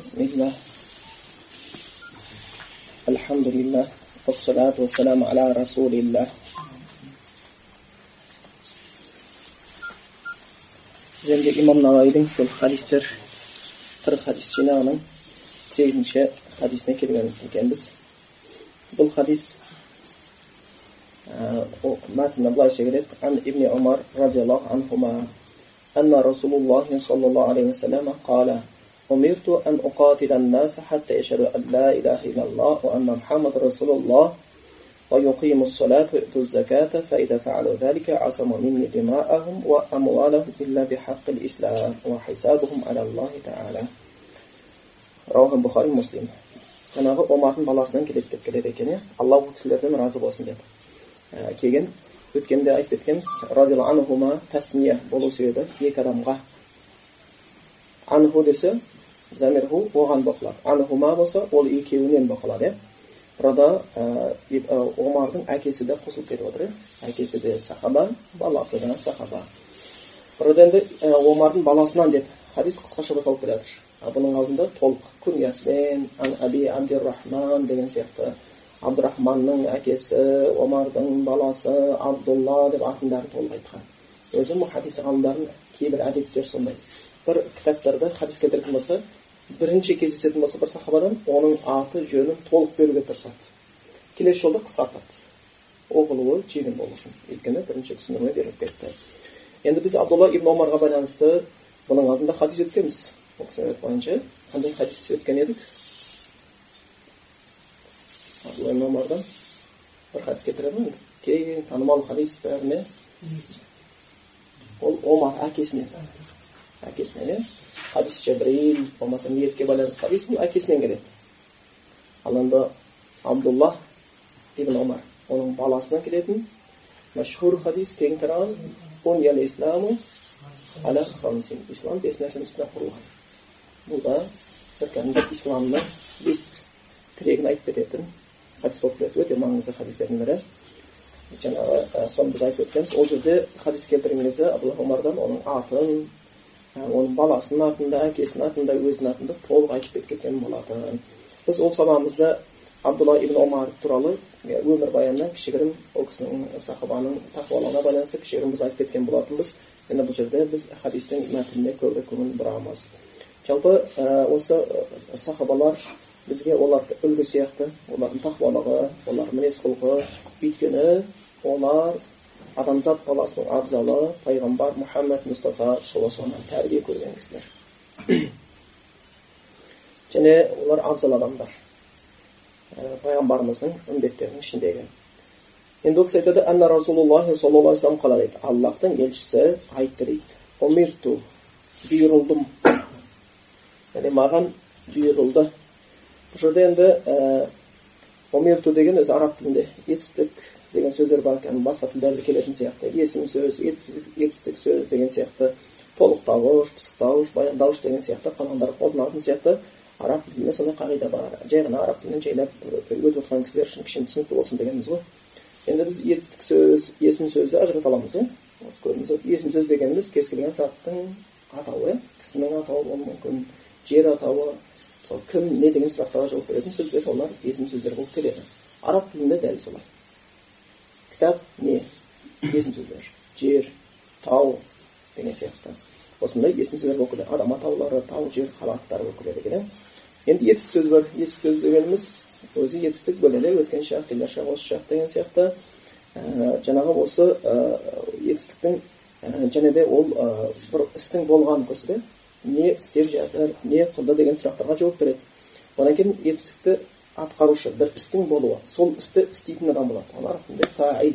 بسم الله. الحمد لله والصلاة والسلام على رسول الله. زند إمام نوايدين في الخديستر في الخديست جنانا سيدن شاء خديستنا كده كان بس بالخديست ما الله عن ابن عمر رضي الله عنهما أن رسول الله صلى الله عليه وسلم قال أمرت أن أقاتل الناس حتى يشهدوا أن لا إله إلا الله وأن محمد رسول الله ويقيموا الصلاة ويؤتوا الزكاة فإذا فعلوا ذلك عصموا مني دماءهم وأموالهم إلا بحق الإسلام وحسابهم على الله تعالى رواه البخاري مسلم жаңағы омардың баласынан келеді деп келеді екен иә алла ол кісілерден разы болсын деп ә, келген өткенде айтып кеткенбіз радиаллаху анхума тәсния болу себебі екі адамға анху десе замирху оған боқылады анхума болса ол екеуінен боқылады иә омардың әкесі де қосылып кетіп отыр иә әкесі де сахаба баласы да сахаба burada енді омардың баласынан деп хадис қысқаша басталып келе жатыр бұның алдында толық күниясымен ан аби абдирахман деген сияқты абдурахманның әкесі омардың баласы абдулла деп атындарын толық айтқан өзі хадис ғалымдарының кейбір әдеттері сондай бір кітаптарда хадис келтіретін болса бірінші кездесетін болса бір сахабадан оның аты жөнін толық беруге тырысады келесі жолда қысқартады оқылуы жеңіл болу үшін өйткені бірінші түсіндірме беріліп кетті енді біз абдулла ибн омарға байланысты бұның алдында хадис өткенбіз ол кісінің айтқанынша қандай хадис өткен едік абдулла ибн омардан бір хадис келтіреді ғой енді кең танымал хадис бәріне ол омар әкесінен әкесінен иә хадис жабрил болмаса ниетке байланысты хадис бұл әкесінен келеді ал енді абдулла ибн омар оның баласынан келетін мәшһүр хадис кең тараған ислам бес нәрсенің үстіне құрылған бұл да бір кәдімгі исламның бес тірегін айтып кететін хадис болып келеді өте маңызды хадистердің бірі жаңағы соны біз айтып өткенбіз ол жерде хадис келтірген кезде абдулла омардан оның атын оның баласының атында әкесінің атында өзінің атында толық айтып кеткен болатын біз ол сабағымызда абдулла ибн омар туралы өмірбаянынан кішігірім ол кісінің сахабаның тақуалығына байланысты кішігірім біз айтып кеткен болатынбыз енді бұл жерде біз хадистің мәтініне көбірек көңіл бұрамыз жалпы осы сахабалар бізге олар үлгі сияқты олардың тақуалығы олардың мінез құлқы өйткені олар адамзат баласының абзалы пайғамбар мұхаммад мұстафа саллаллаху алейhi тәрбие көрген кісілер және олар абзал адамдар пайғамбарымыздың үмбеттерінің ішіндегі енді ол кісі айтады анна расулуллах саллаллаху алейхи қалай дейді аллахтың елшісі айтты дейді омирту бұйырылдым яғни маған бұйырылды бұл жерде енді омирту деген өзі араб тілінде етістік деген сөздер бар екен басқа тілдерде келетін сияқты есім сөз етістік сөз деген сияқты толықтауыш пысықтауыш баяндауыш деген сияқты қалғандары қолданатын сияқты араб тілінде сондай қағида бар жай ғана араб тілінен жайлап өтіп отқан кісілер үшін кішкене түсінікті болсын дегеніміз ғой енді біз етістік сөз есім сөзді ажырата аламыз иә осы көрдіңіз ғой есім сөз дегеніміз кез келген заттың атауы иә кісінің атауы болуы мүмкін жер атауы мысалы кім не деген сұрақтарға жауап беретін сөздер олар есім сөздер болып келеді араб тілінде дәл солай кітап не есім сөздер жер тау деген сияқты осындай есім сөздер болып келеді адам атаулары тау жер қала аттары болып келеді екен енді етістік сөз бар етістік сөз дегеніміз өзі етістік бөлелек өткен шақ келер шақ осы шақ деген сияқты ә, жаңағы осы ә, етістіктің ә, және де ол ә, бір істің болғанын көрсетеді не істеп жатыр не қылды деген сұрақтарға жауап береді одан кейін етістікті атқарушы бір істің болуы сол істі істейтін адам болады ол араб тілінде фаил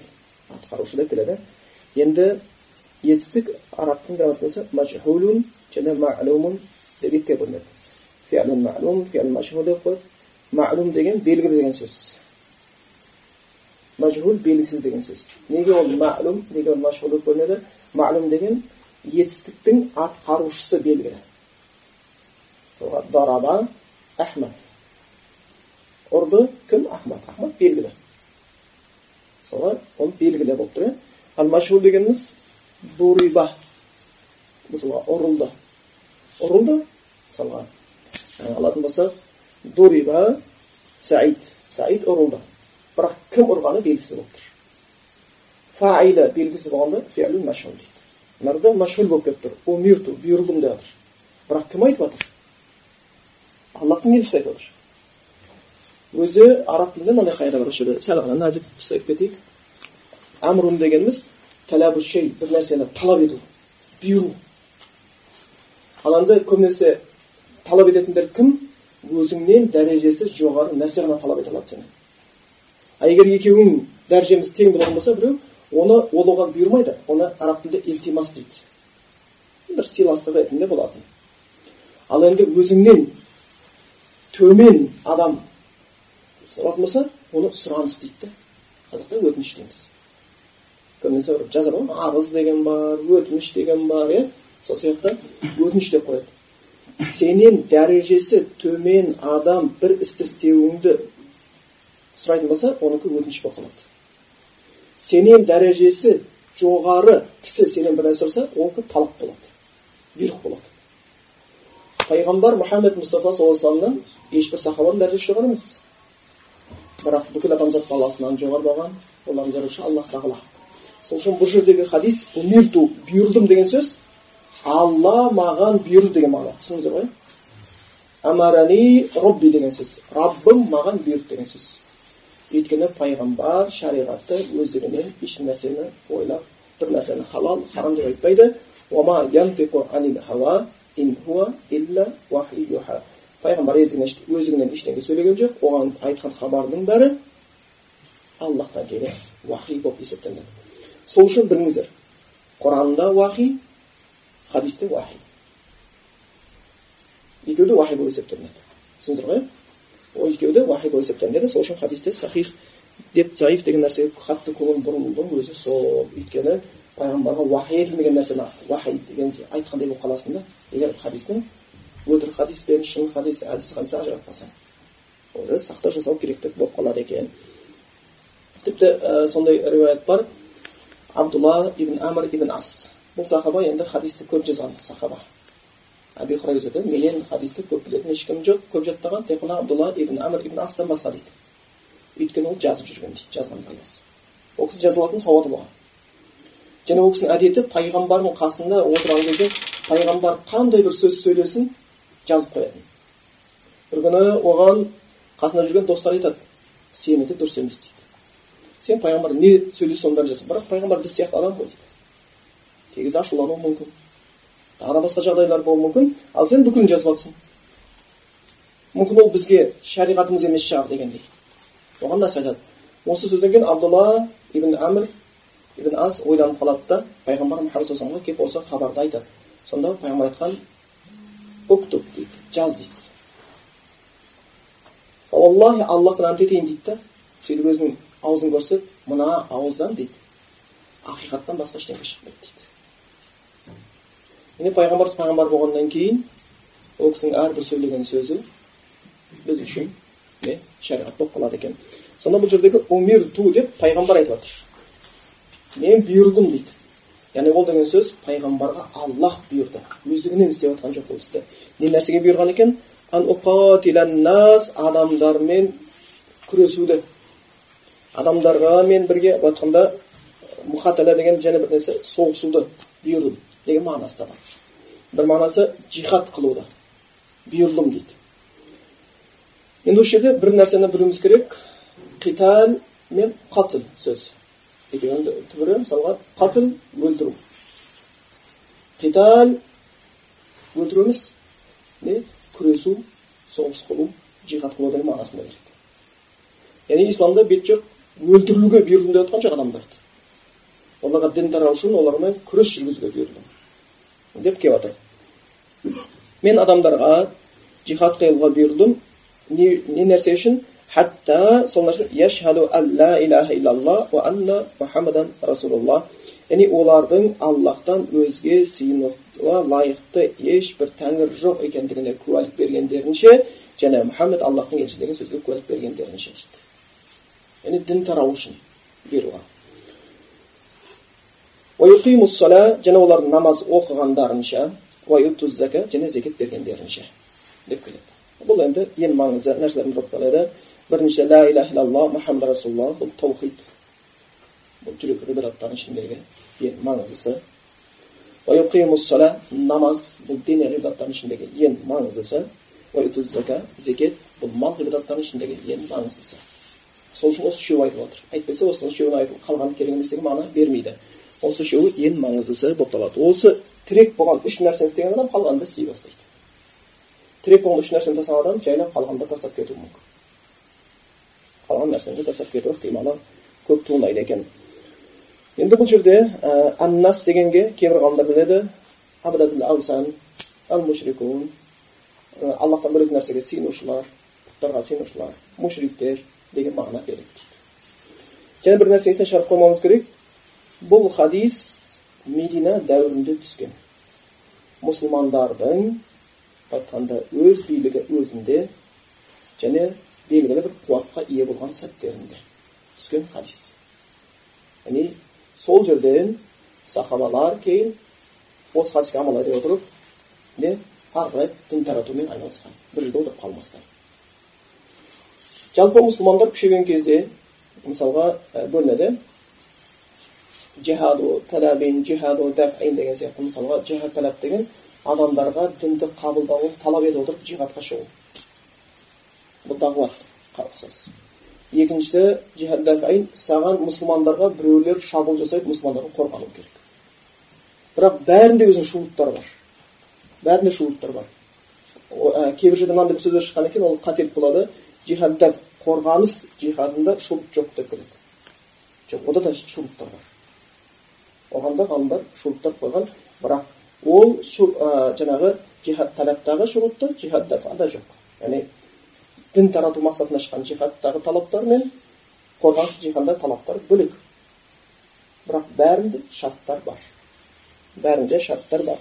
атқарушы деп келеді енді етістік арабтың грамматикасы мәжхулун және мәлумун деп екіге бөлінеді мәлум деп қояды мәлум деген белгілі деген сөз мәжхул белгісіз деген сөз неге ол мәлум неге ол мәшғул деп бөлінеді мәлум деген етістіктің атқарушысы белгілі мысалға дараба ахмад ұрды кім ахмад ахмад белгілі мысалға ол белгілі болып тұр иә ал машһур дегеніміз дуриба мысалға ұрылды ұрылды мысалға алатын болсақ дуриба саид саид ұрылды бірақ кім ұрғаны белгісіз болып тұр фаилі белгісіз болғанда фиәлу машхул дейді мына жерде машхул болып келіп тұр умирту бұйырылдым деп жатыр бірақ кім айтып жатыр аллахтың елшісі айтып жатыр өзі араб тілінде мынандай қағида бар осы жерде сәл ғана нәзік ұстап кетейік әмрун дегеніміз талабу шей бір нәрсені талап ету бұйыру ал енді көбінесе талап ететіндер кім өзіңнен дәрежесі жоғары нәрсе ғана талап ете алады сенен а егер екеуің дәрежеміз тең болатын болса біреу оны ол оған бұйырмайды оны араб тілінде илтимас дейді бір сыйластық ретінде болатын ал енді өзіңнен төмен адам сұратын болса оны сұраныс дейді. Да қазақта өтініш дейміз. Көбінесе бір жазады ғой арыз деген бар өтініш деген бар иә? Сол сияқты өтініш деп қояды. Сенен дәрежесі төмен адам бір істі істеуіңді сұрайтын болса оныкі өтініш болып қалады. Сенен дәрежесі жоғары кісі сенен бір нәрсе сұраса онікі талап болады бұйрық болады. Пайғамбар мұхаммед мұстафа саллаллаху вассаламнан ешбір сахабаның дәрежесі жоғары емес. Бірақ бүкіл адамзат баласынан болған олардың жаратушы аллах тағала. Сол үшін бұл жердегі хадис умирту бұйырдым деген сөз алла маған бұйырды деген мағына. Түсіндіңіздер ғой? Амарани робби деген сөз. Раббым маған бұйырды деген сөз. Өйткені пайғамбар шариғатты өздігінен еш нәрсені ойлап бір нәрсені халал харам деп айтпайды. Пайғамбар өздігінен ештеңе сөйлеген жоқ оған айтқан хабардың бәрі аллахтан келген уахи болып есептелінеді сол үшін біліңіздер құранда уахи хадисте уахи екеуі де уахи болып есептелінеді түсіндіңіздер ғой ол екеуі де уахи болып есептелінеді сол үшін хадисте сахих деп заиф деген нәрсеге қатты көңіл бұрылудың өзі сол өйткені пайғамбарға уахи етілмеген нәрсені уахи деген айтқандай болып қаласың да егер хадистің өтірік хадис пен шын хадис әдіс хадисті ажыратпасаң ол сақтау жасау керектік болып қалады екен тіпті ә, сондай риуаят бар абдулла ибн әмір ибн ас бұл сахаба енді хадисті көп жазған сахаба әби хурайра менен хадисті көп білетін ешкім жоқ көп жаттаған тек қана абдулла ибн әмір ибн астан басқа дейді өйткені ол жазып жүрген дейді жазған пайдасы ол кісі жаза алатын сауаты болған және ол кісінің әдеті пайғамбардың қасында отырған кезде пайғамбар қандай бір сөз сөйлесін жазып қоятын бір күні оған қасында жүрген достары айтады сенікі дұрыс емес дейді сен пайғамбар не сөйлесе соның бәрін бірақ пайғамбар біз сияқты адам ғой дейді кей кезде ашулануы мүмкін тағы да басқа жағдайлар болуы мүмкін ал сен бүкілін жазып жатрсың мүмкін ол бізге шариғатымыз емес шығар дегендей оған нәрсе айтады осы сөзден кейін абдулла ибн әмір ибн ас ойланып қалады да пайғамбар мұхаммад саллаллаху келіп осы хабарды айтады сонда пайғамбар айтқан уктуб дейді жаз дейді аллахи аллахпен ант етейін дейді да сөйтіп өзінің аузын көрсетіп мына ауыздан дейді ақиқаттан басқа ештеңе шықпайды дейді міне пайғамбарымыз пайғамбар болғаннан кейін ол кісінің әрбір сөйлеген сөзі біз үшін не шариғат болып қалады екен сонда бұл жердегі умир ту деп пайғамбар айтып жатыр мен бұйырдым дейді яғни ол деген сөз пайғамбарға аллах бұйырды өздігінен істеп жатқан жоқ ол істі не нәрсеге бұйырған екен нас адамдармен күресуді адамдарға мен бірге былай айтқанда мұхатала деген және бір нәрсе соғысуды бұйырдым деген мағынасы бар бір мағынасы жихад қылуды бұйырылым дейді енді осы жерде бір нәрсені білуіміз керек қитал мен қатыл сөз екеуінің түбірі мысалға қатыл өлтіру қитал өлтіру емес не күресу соғыс қылу жихад қылу деген мағынасында береді яғни исламда бет жоқ өлтірілуге бұйырдым деп жатқан жоқ адамдарды оларға дін тарау үшін олармен күрес жүргізуге бұйырдым деп келіп жатыр мен адамдарға жихад қылуға бұйырдым не, не нәрсе үшін хатта сол нәрсе яшхаду алла илаха иллалла ва анна мухаммадан расулулла яғни олардың аллахтан өзге сыйынуға лайықты ешбір тәңір жоқ екендігіне куәлік бергендерінше және мұхаммед аллахтың елшісі деген сөзге куәлік бергендерінше дейді яғни дін тарау үшін бұйырылған және олар намаз оқығандарынша және зекет бергендерінше деп келеді бұл енді ең маңызды нәрселердің қалады бірінші ла иляха иллалла мұхаммад расулалла бұл таухид бұл жүрек ғибадаттардың ішіндегі ең маңыздысы намаз бұл дене ғибадаттардың ішіндегі ең маңыздысы зекет бұл мал ғибадаттардың ішіндегі ең маңыздысы сол үшін осы үшеуі айтылып отыр әйтпесе осының үшеуін айтылып қалғаны керек емес деген мағына бермейді осы үшеуі ең маңыздысы болып табылады осы тірек болған үш нәрсені істеген адам қалғанды істей бастайды тірек болған үш нәрсені тастаған адам жайлап қалғанды тастап кетуі мүмкін қалған нәрсені тастап кету ықтималы көп туындайды екен енді бұл жерде ә, аннас дегенге кейбір ғалымдар біледі аллахтан бөлек нәрсеге сыйынушылар бұттарға сыйынушылар мушриктер деген мағына береді дейді және бір нәрсе естен шығарып қоймауымыз керек бұл хадис медина дәуірінде түскен мұсылмандардың айтқанда өз билігі өзінде және белгілі бір қуатқа ие болған сәттерінде түскен хадис яғни сол жерден сахабалар кейін осы хадиске амал ете отырып не ары қарай дін таратумен айналысқан бір жерде отырып қалмастан жалпы мұсылмандар күшейген кезде мысалға бөлінеді жихаду талабин жихаду дафин деген сияқты мысалға жихад талап деген адамдарға дінді қабылдауын талап етіп отырып жихадқа шығу дағуатқа ұқсас екіншісі жихад дафин саған мұсылмандарға біреулер шабуыл жасайды мұсылмандардан қорғану керек. Бірақ бәрінде өзінің шуруттары бар. Бәрінде шуруттар бар. Кейбір жерде мынандай бір сөздер шыққан екен ол қателік болады. Жихадта қорғаныс жихадында шурут жоқ деп келеді. Жоқ ода да шуруттар бар. Оған да ғалымдар шуруттар қойған бірақ ол ә, жаңағы жихад талаптағы шурутты жихадда жоқ. Яғни дін тарату мақсатында шыққан жихадтағы талаптар мен қорғаныс жихадтағы талаптар бөлек. Бірақ бәрінде шарттар бар. Бәрінде шарттар бар.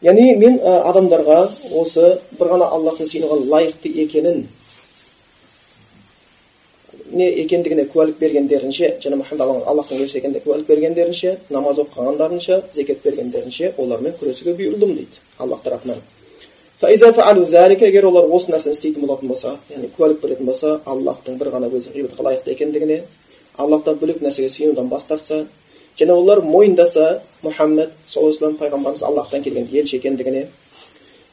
Яғни мен адамдарға осы бір ғана аллахтың сыйынуға лайықты екенін не екендігіне куәлік бергендерінше және мұхаммад аллахтың елшісі екендігіне куәлік бергендерінше намаз оқығандарынша зекет бергендерінше олармен күресуге бұйырылдым дейді аллах тарапынан. Егер олар осы нәрсені істейтін болатын болса яғни куәлік беретін болса аллахтың бір ғана өзі ғибадатқа лайықты екендігіне аллахтан бөлек нәрсеге сүйенуден бас тартса және олар мойындаса мұхаммед саллаллаху алейhi пайғамбарымыз аллахтан келген елші екендігіне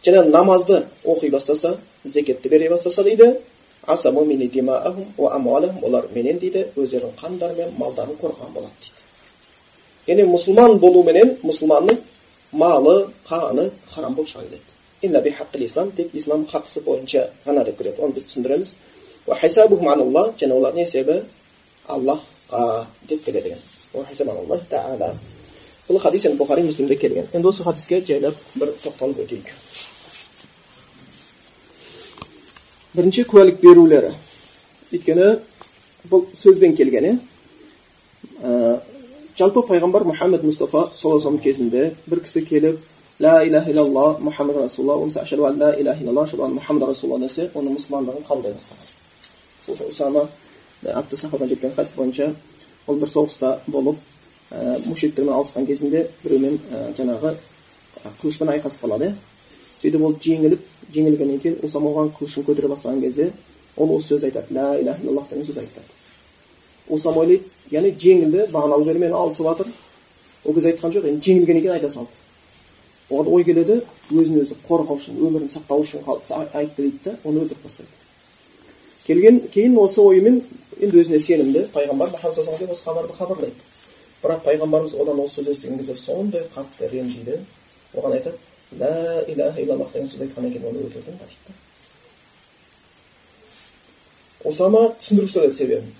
және намазды оқи бастаса зекетті бере бастаса дейді олар менен дейді өздерінің қандары мен малдарын қорғаған болады дейді яғни мұсылман болуменен мұсылманның малы қаны харам болып шыға келеді ислам тек ислам хақысы бойынша ғана деп келеді оны біз түсіндіреміз және олар не себебі аллахқа деп келеді екен бұл хадис енді бұхари муслимде келген енді осы хадиске жайлап бір тоқталып өтейік бірінші куәлік берулері өйткені бұл сөзбен келген иә жалпы пайғамбар мұхаммед мұстафа саллаллаху кезінде бір кісі келіп ла иляха иллалла мұхаммад болмаса ашаду ан ла иляха расулалла десе оның мұсылмандығын қабылдай бастаған сол үшін усама атты сахабадан жеткен хадис бойынша ол бір соғыста болып ә, мушриктермен алысқан кезінде біреумен жаңағы қылышпен айқасып қалады иә сөйтіп ол жеңіліп жеңілгеннен кейін усама оған қылышын көтере бастаған кезде ол осы сөзді айтады ля иляха иллаллах деген сөзді айтады усама ойлайды яғни жеңілді бағаналы жермен алысып жатыр ол кезде айтқан жоқ енді жеңілгеннен кейін айта салды оған ой келеді өзін өзі қорғау үшін өмірін сақтау үшін айтты дейді да оны өлтіріп тастайды келген кейін осы ойымен енді өзіне сенімді пайғамбар саллаллаху осы хабарды хабарлайды. Бірақ пайғамбарымыз одан осы сөз естіген кезде сондай қатты ренжиді. Оған айтады лә иляха иллаллах деген сөз айтқаннан кейін оны өлтірдім ба дейді осама түсіндіріп сөйледі себебін.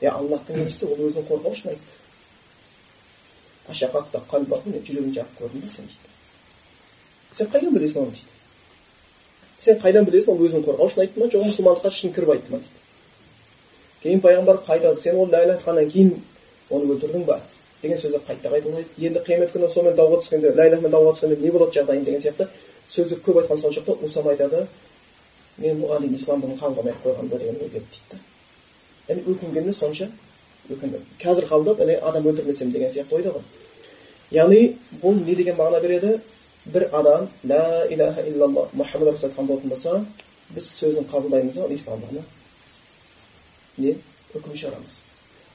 Е аллахтың елшісі ол өзін қорғау үшін айтты жүрегін жағып көрдің ба сен дейді. Сен қайдан білесің оны дейді? Сен қайдан білесің ол өзін қорғау үшін айтты ма? Жоқ мұсылмандыққа шын кіріп айтты ма дейді? Кейін пайғамбар қайтады сен ол лә айтқаннан кейін оны өлтірдің ба? Деген сөздер қайта қайталайды енді қиямет күні сонымен дауға түскенде лә илахамен дауға түскенде не болады жағдайың деген сияқты сөзді көп айтқан соншалықты усама айтады мен бұған дейін исламды қабылдамай ақ қойғанмын ба? деген ой келді дейді да. Яғни өкінгеніне сонша өкінді. Қазір қабылдап адам өлтірмесем деген сияқты ойда ғой. Яғни бұл не деген мағына береді? Бір адам ла илаха иллалла мұхаммад расул айтқан болатын болса біз сөзін қабылдаймыз да исламдығына не үкім шығарамыз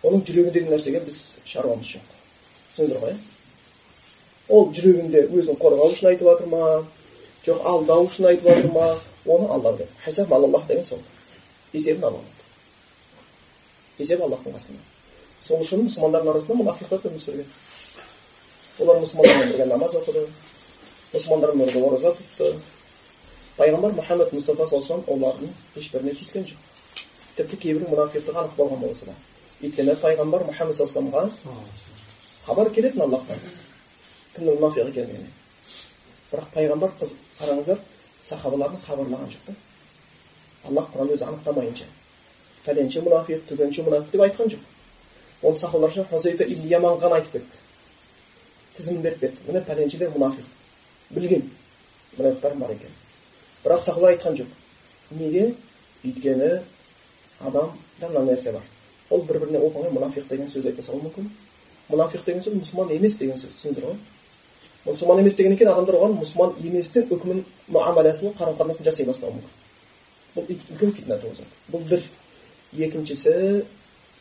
оның жүрегіндегі нәрсеге біз шаруамыз жоқ түсіндіңіздер ғой ол жүрегінде өзін қорғау үшін айтып жатыр ма жоқ алдау үшін айтып жатыр ма оны алла біледі хисаб аллах деген сол есебін алла есеп аллахтың қасында сол үшін мұсылмандардың арасында мұнафиқтар өмір сүрген олар мұсылмандармен бірге намаз оқыды мұсылмандармен ораза тұтты пайғамбар мұхаммед мұстафа саллаллаху олардың ешбіріне тиіскен жоқ тіпті кейбір мұнафиқтығы анық болған болса да өйткені пайғамбар мұхаммед саллаллаху хабар келетін аллахтан кімнің мұнафиқ екендігіне бірақ пайғамбар қыз қараңыздар сахабаларын хабарлаған жоқ та аллах құран өзі анықтамайынша пәленше мұнафиқ түгенше мұнафиқ деп айтқан жоқ оны сахабалар үшін хузайфа ибн яман ғана айтып кетті тізімін беріп кетті міне пәленшелер мұнафиқ білген мұнафиқтар бар екен. Бірақ сахабалар айтқан жоқ. Неге? Өйткені адамда мына нәрсе бар. Ол бір біріне оп оңай мұнафиқ деген сөз айта салуы мүмкін. Мұнафиқ деген сөз мұсылман емес деген сөз түсіндіңіздер ғой? Мұсылман емес деген екен адамдар оған мұсылман еместің үкімін муамаласын қарым қатынасын жасай бастауы мүмкін. Бұл үлкен фитна туғызады бұл бір. Екіншісі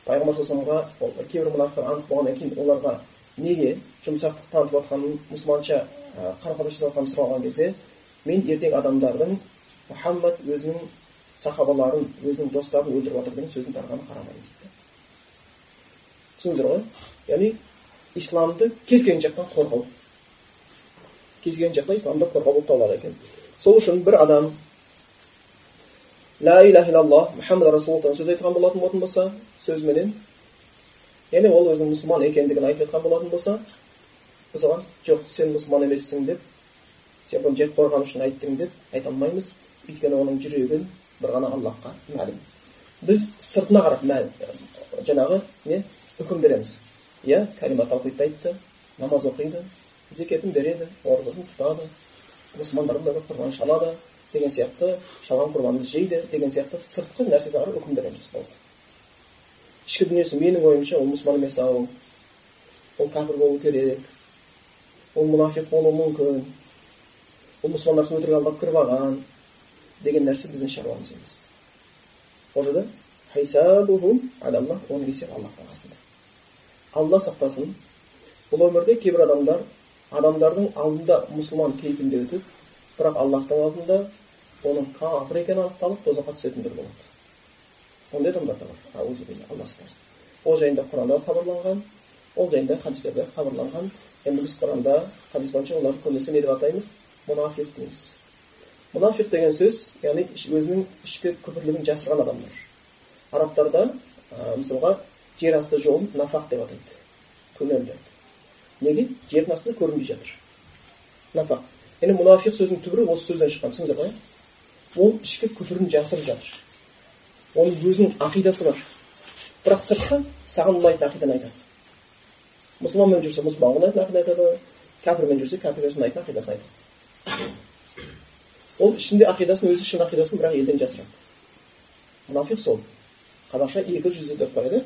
пайғамбар саллаллаху кейбір мұнафиқтар анық болғаннан кейін оларға неге жұмсақтық танытып жатқанын мұсылманша жатқанын сұраған кезде мен ертең адамдардың мұхаммад өзінің сахабаларын өзінің достарын өлтіріп жатыр деген сөзін тарағанына қарамаймын дейді. түсіндіңіздер ғой? Яғни исламды кез келген жақтан қорғау. Кез келген жақтан исламды қорғау болып табылады екен. Сол үшін бір адам ла иляха иллаллах мұхаммад расулаллахтан сөз айтқан болатын болатын болса сөзіменен яғни ол өзінің мұсылман екендігін айтып жатқан болатын болса біз жоқ сен мұсылман емессің деп сен бұны жек қорғану үшін айттың деп айта алмаймыз өйткені оның жүрегін бір ғана аллахқа мәлім біз сыртына қарап жаңағы не үкім береміз иә кәлима таухидты айтты намаз оқиды зекетін береді оразасын тұтады мұсылмандардың бәрі құрбан шалады деген сияқты шалған құрбанды жейді деген сияқты сыртқы нәрсесіне қарап үкім береміз болды ішкі дүниесі менің ойымша ол мұсылман емес ау ол кәпір болу керек ол мұнафиқ болуы мүмкін ол мұсылмандар өтірік алдап кіріп алған деген нәрсе біздің шаруамыз емес ол жерде оның есебі аллахтың қасында алла сақтасын бұл өмірде кейбір адамдар адамдардың алдында мұсылман кейпінде өтіп бірақ аллахтың алдында оның кафір екені анықталып тозаққа түсетіндер болады ондай адамдар да бар алла сақтасын ол жайында құранда хабарланған ол жайында хадистерде хабарланған енді біз құранда хадис бойынша оларды көбінесе не деп атаймыз мұнафиқ дейміз мұнафиқ деген сөз яғни өзінің ішкі күпірлігін жасырған адамдар арабтарда мысалға жер асты жолын нафақ деп атайды туннель дейді неге жердің астында көрінбей жатыр нафақ яғни мұнафиқ сөзінің түбірі осы сөзден шыққан түсіндіңіздер ғой ол ішкі күпірін жасырып жатыр оның өзінің ақидасы бар бірақ сыртқы саған ұнайтын ақиданы айтады мұсылманмен жүрсе мұсылманға ұнайтын ақида айтады кәпірмен жүрсе кәпірге ұнайтын ақидасын айтады ол ішінде ақидасын өзі шын ақидасын бірақ елден жасырады мұнафиқ сол қазақша екі жүзді деп қояды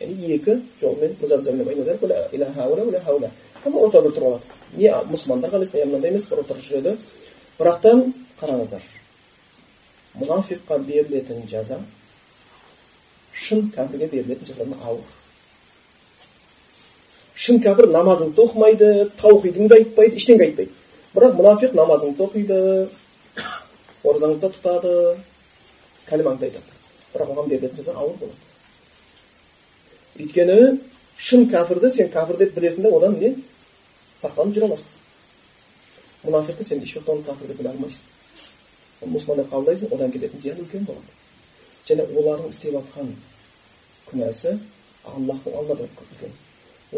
яғни екі жолмен орта бір тұрып алады не мұсылмандарға емес не мынандай емес бір ортада жүреді бірақтан қараңыздар мұнафиққа берілетін жаза шын кәпірге берілетін жазадан ауыр шын кәпір намазыңды оқымайды таухидыңды айтпайды ештеңе айтпайды бірақ мұнафиқ намазыңды оқиды оразаңды да тұтады кәлимаңды айтады бірақ оған берілетін жаза ауыр болады өйткені шын кәпірді сен кәпір деп білесің да одан не сақтанып жүре аласың мұнафиқты сен еш уақытта оны кәпір деп біле алмайсың мұсылман деп қабылдайсың одан кететін зиян үлкен болады және олардың істеп жатқан күнәсі аллахтың алдында да үлкен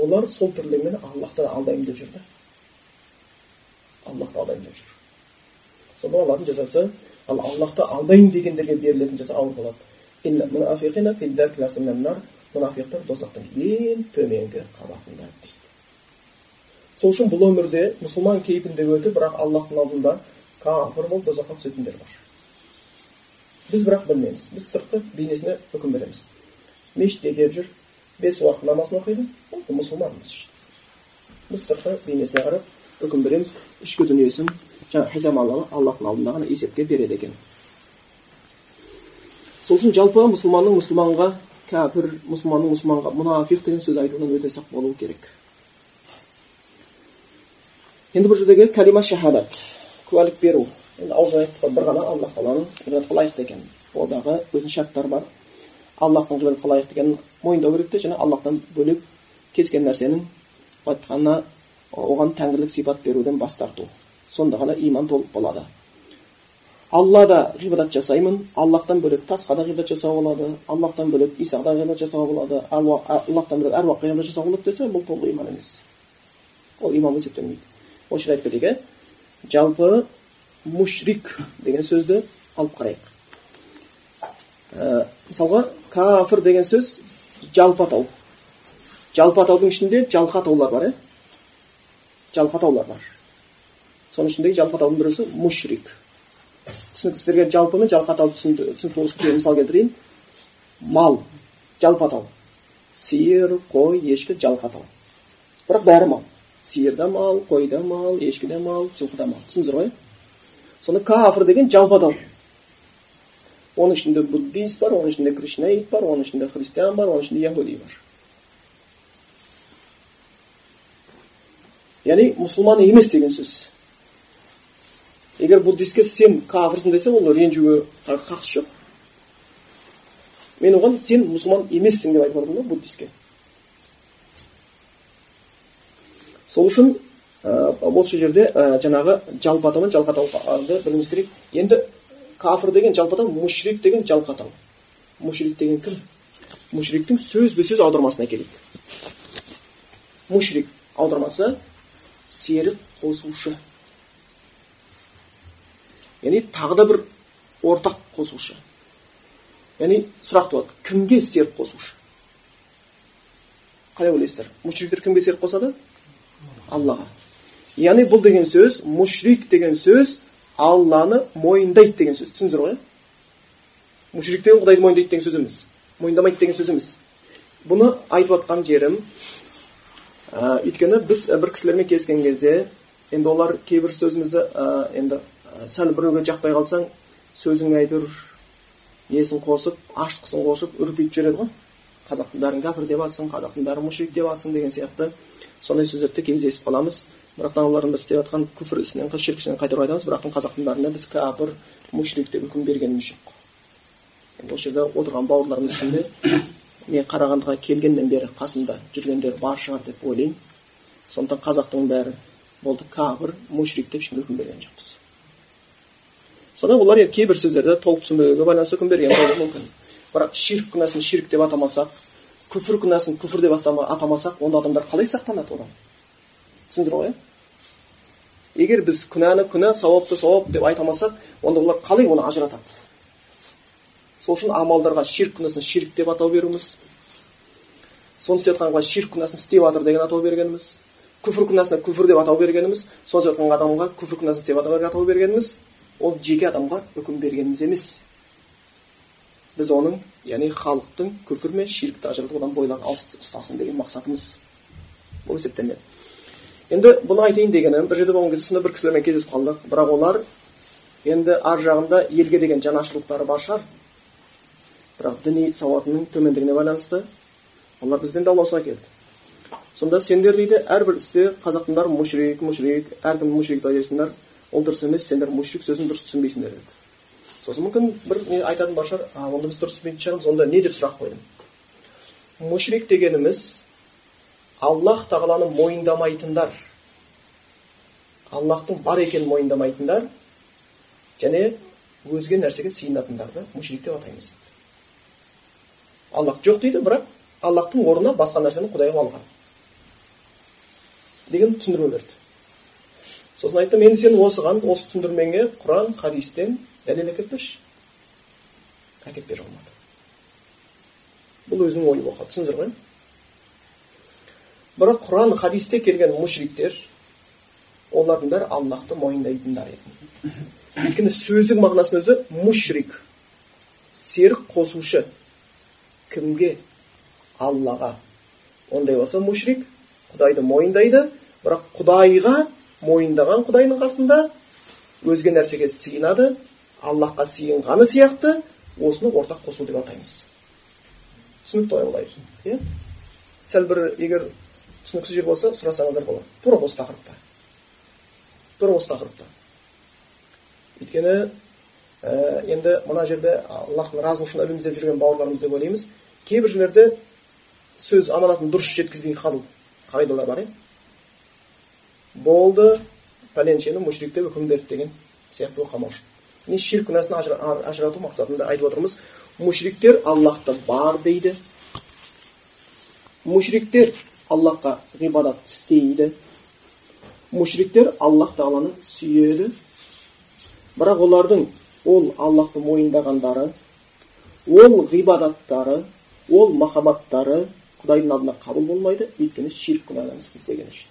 олар сол тірлігімен аллахты алдаймын деп жүр да аллахты алдаймын деп жүр сонда аллахтың жазасы ал аллахты алдаймын дегендерге берілетін жаза ауыр болады мұнафиқтар дозақтың ең төменгі қабатында дейді сол үшін бұл өмірде мұсылман кейпінде өтіп бірақ аллахтың алдында кафір болып дозаққа түсетіндер бар біз бірақ білмейміз біз сыртқы бейнесіне үкім береміз мешітке келіп жүр бес уақыт намазын оқиды. Ол мұсылман біз сыртқы бейнесіне қарап үкім береміз ішкі дүниесін жаңағы хисап аллахтың алдында ғана есепке береді екен. Сол үшін жалпы мұсылманның мұсылманға кәпір мұсылманның мұсылманға мұнафиқ деген сөз айтудан өте сақ болу керек. Енді бұл жердегі кәлима шахадат куәлік беру. Енді айттық қой бір ғана аллах тағаланың лайықты екенін одағы өзінің шарттары бар. Аллахтың ғибадатқа лайықты екенін мойындау керек те және аллахтан бөлек кез келген нәрсенің айтқанына оған тәңірлік сипат беруден бас тарту сонда ғана иман толық болады аллада ғибадат жасаймын аллахтан бөлек тасқа да ғибадат жасауға болады аллахтан бөлек исаға да ғибадат жасауға болады аллахтан бөлек әруаққа ғибадат жасауға болады десе бұл толық иман емес ол иман есептелмейді осы жерде айтып кетейік иә жалпы мушрик деген сөзді алып қарайық ә, мысалға кафір деген сөз жалпы атау жалпы атаудың ішінде жалқы атаулар бар иә жалқы атаулар бар. Соның ішіндегі жалпы атаудың біреусі мушрик. Түсінікті сіздерге жалпы мен жалпы атауды түсінікті қылып мысал келтірейін. Мал жалпы атау сиыр қой ешкі жалпы атау бірақ бәрі мал. Сиыр да мал қой да мал ешкі де мал жылқы да мал. Түсіндіңіздер ғой? Сонда кафір деген жалпы атау оның ішінде буддист бар оның ішінде кришнаит бар оның ішінде христиан бар оның ішінде яхуди бар яғни мұсылман емес деген сөз егер буддистке сен кафірсің десе ол ренжуге қақысы жоқ мен оған сен мұсылман емессің деп айтып жатырмын да буддистке сол үшін осы жерде жаңағы жалпы атау мен жалпы атауды білуіміз керек енді кафір деген жалпы атау мушрик деген жалпы атау мушрик деген кім мушриктің сөзбе сөз аудармасына келейік мушрик аудармасы серік қосушы яғни тағы да бір ортақ қосушы яғни сұрақ туады кімге серік қосушы қалай ойлайсыздар мушриктер кімге серік қосады аллаға яғни бұл деген сөз мушрик деген сөз алланы мойындайды деген сөз. Түсіндіңіздер ғой мушрик деген құдайды мойындайды деген сөз емес мойындамайды деген сөз емес бұны айтып жатқан жерім ә, өйткені біз бір кісілермен кездескен кезде енді олар кейбір сөзімізді ә, енді ә, сәл біреуге жақпай қалсаң сөзің әйтеуір несін қосып аштықысын қосып үрпитіп жібереді ғой. Қазақтың бәрін кәпір деп жатсың қазақтың бәрін мушрик деп жатсың деген сияқты сондай сөздерді кездесіп қаламыз. Бірақтан олардың біз істеп жатқан күфір ісінен ширк ішінен қайтаруға айтамыз. Бірақтан қазақтың бәріне біз кәпір мушрик деп үкім бергеніміз жоқ. Енді осы жерде отырған бауырларымыз ішінде мен қарағандыға келгеннен бері қасымда жүргендер бар шығар деп ойлаймын. Сондықтан қазақтың бәрі болды кәпір мушрик деп ешкімге үкім берген жоқпыз. Сонда олар енді кейбір сөздерді толық түсінбеуге байланысты үкім берген болуы мүмкін. Бірақ ширк күнәсін ширк деп атамасақ күфір күнәсін күфір деп атамасақ онда адамдар қалай сақтанады одан? Түсіндіңіздер ғой егер біз күнәні күнә сауапты сауап деп айта алмасақ онда олар қалай оны ажыратады сол үшін амалдарға ширк күнәсін ширк деп атау беруіміз соны істеп жатқанға ширк күнәсін істеп жатыр деген атау бергеніміз күфір күнәсіне күфір деп атау бергеніміз соны істеп жатқан адамға күфір күнәсін істеп атау бергеніміз ол жеке адамға үкім бергеніміз емес біз оның яғни халықтың күфір мен ширкті ажыратып одан бойларын алыс ұстасын деген мақсатымыз бұл есептенеді енді бұны айтайын дегенім бір жерде болған кезде сондай бір кісілермен кездесіп қалдық бірақ олар енді ар жағында елге деген жанашырлықтары бар шығар бірақ діни сауатының төмендігіне байланысты олар бізбен дауласуға келді сонда сендер дейді әрбір істе қазақтың бәрі мушрик мушрик әркім мушрик айтасыңдар ол дұрыс емес сендер мушрик сөзін дұрыс түсінбейсіңдер деді сосын мүмкін бір не айтатын бар шығар онда біз дұрыс түсінбейтін шығармыз онда не деп сұрақ қойдым мушрик дегеніміз аллах тағаланы мойындамайтындар. Аллахтың бар екенін мойындамайтындар. Және өзге нәрсеге сыйынатындарды мушрик деп атаймыз. Аллах жоқ дейді бірақ аллахтың орнына басқа нәрсені құдай қылып алған. Деген түсіндірме берді сосын айттым енді сен осыған осы түсіндірмеңе құран хадистен дәлел әкеліп берші әкеліп бере алмады. Бұл өзінің ойы қалды түсіндіңіздер ғой бірақ құран хадисте келген мушриктер олардың бәрі аллахты мойындайтындар еді. Өйткені сөздік мағынасының өзі мушрик серік қосушы кімге? Аллаға. Ондай болса мушрик құдайды мойындайды бірақ құдайға мойындаған құдайдың қасында өзге нәрсеге сыйынады аллахқа сыйынғаны сияқты осыны ортақ қосу деп атаймыз. Түсінікті олай иә? Сәл бір егер түсініксіз жер болса сұрасаңыздар болады. Тура осы тақырыпта. Тура осы тақырыпта. Өйткені ә, енді мына жерде аллахтың разылығы үшін ілім іздеп жүрген бауырларымыз деп ойлаймыз. Кейбір жерлерде сөз аманатын дұрыс жеткізбей қалу қағидалар бар иә болды пәленшені мушрик деп үкім берді деген сияқты болып үшін не ширк күнәсін ажырату мақсатында айтып отырмыз. Мушриктер аллахты бар дейді. Мушриктер аллахқа ғибадат істейді мушриктер аллах тағаланы сүйеді бірақ олардың ол аллахты мойындағандары ол ғибадаттары ол махаббаттары құдайдың алдында қабыл болмайды. Өйткені ширк күнәні істеген үшін.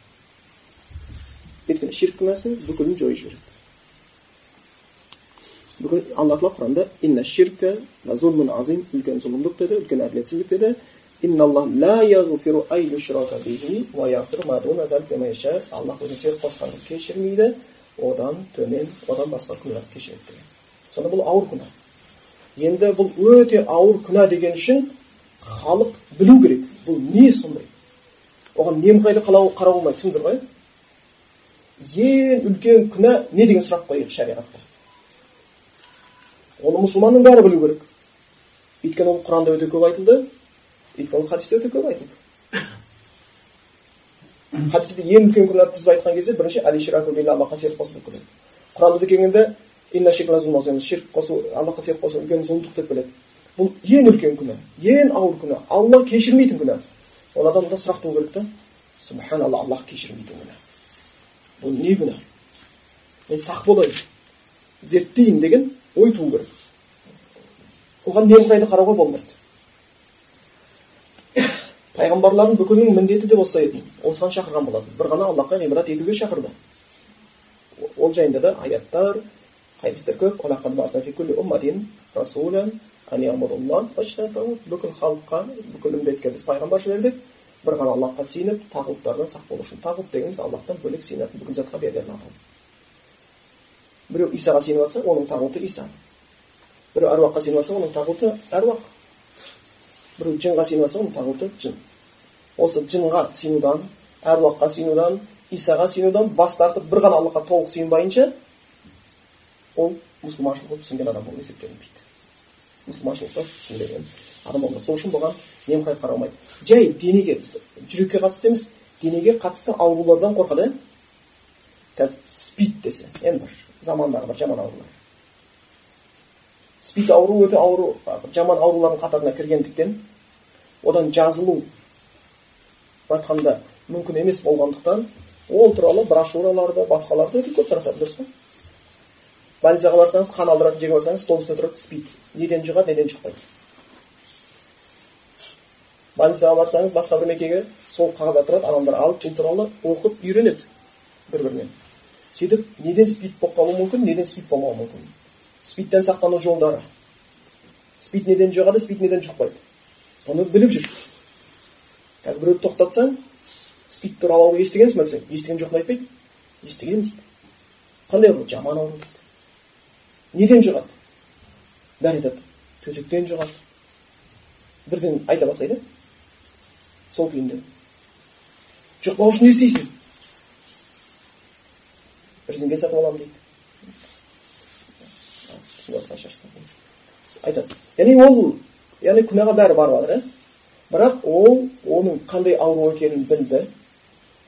Өйткені ширк күнәсі бүкілін жойып жібереді. Бүкіл алла тағала құранда инна үлкен зұлымдық деді үлкен әділетсіздік деді. Аллах өзіне серік қосқанды кешірмейді одан төмен одан басқа күнәларды кешіреді деген сонда бұл ауыр күнә енді бұл өте ауыр күнә деген үшін халық білу керек бұл не сондай оған немқұрайды қарауға болмайды түсіндіңіздер ғой ең үлкен күнә не деген сұрақ қояйық шариғатта оны мұсылманның бәрі білу керек өйткені ол құранда өте көп айтылды өйткені хадисте өте көп айтылды хадисте ең үлкен күнәні тізіп айтқан кезде бірінші аллахқа серік қосу деп келеді құранда да келгенде ширк қосу аллахқа серік қосу үлкен зұлымдық деп келеді бұл ең үлкен күнә ең ауыр күнә алла кешірмейтін күнә ол адамда сұрақ туу керек та субханалла аллах кешірмейтін күнә бұл не күнә мен сақ болайын зерттейін деген ой туу керек. Оған немқұрайды қарауға болмайды. Пайғамбарлардың бүкілінің міндеті де осы еді осыған шақырған болатын бір ғана аллахқа ғибадат етуге шақырды ол жайында да аяттар хадистер көп бүкіл халыққа бүкіл үмбетке біз пайғамбар жібердік бір ғана аллахқа сиынып тағуттардан сақ болу үшін тағут дегеніміз аллахтан бөлек сиынатын бүкіл затқа берілетін атау біреу исаға сиынып жатса оның тағуты иса біреу әруаққа сиынып жатса оның тағуты әруақ біреу жынға сиынып жатса оның тағуты жын осы жынға сиынудан әруаққа сиынудан исаға сиынудан бас тартып бір ғана аллахқа толық сиынбайынша ол мұсылманшылық болып түсінген адам болып есептелінбейді мұсылманшылықты түсінбеген адам болмайды сол үшін бұған немқұрайды қаралмайды жай денеге біз жүрекке қатысты емес денеге қатысты аурулардан қорқады иә қазір спид десе енді бір замандағы бір жаман аурулар спид ауру өте ауру жаман аурулардың қатарына кіргендіктен одан жазылу айтқанда мүмкін емес болғандықтан ол туралы брошюраларды басқаларды өте көп таратады дұрыс па? Больницаға барсаңыз қан алдыратын жерге барсаңыз стол үстінде тұрады спид неден жұғады неден жұқпайды больницаға барсаңыз басқа бір мекеге сол қағаздар тұрады адамдар алып бұл туралы оқып үйренеді бір бірінен сөйтіп неден спид болып қалуы мүмкін неден спид болмауы мүмкін. Спидтен сақтану жолдары спид неден жұғады спид неден жұқпайды оны біліп жүр қазір біреуді тоқтатсаң спид туралы ауру естігенсің ба десең естіген жоқпын айтпайды дейді қандай ауру жаман ауру дейді неден жұғады бәрі айтады төсектен жұғады бірден айта бастайды сол күйінде жұқпау үшін не істейсің резеңке сатып аламын дейді айтады. Яғни ол яғни күнәға бәрі барып жатыр иә бірақ ол оның қандай ауру екенін білді.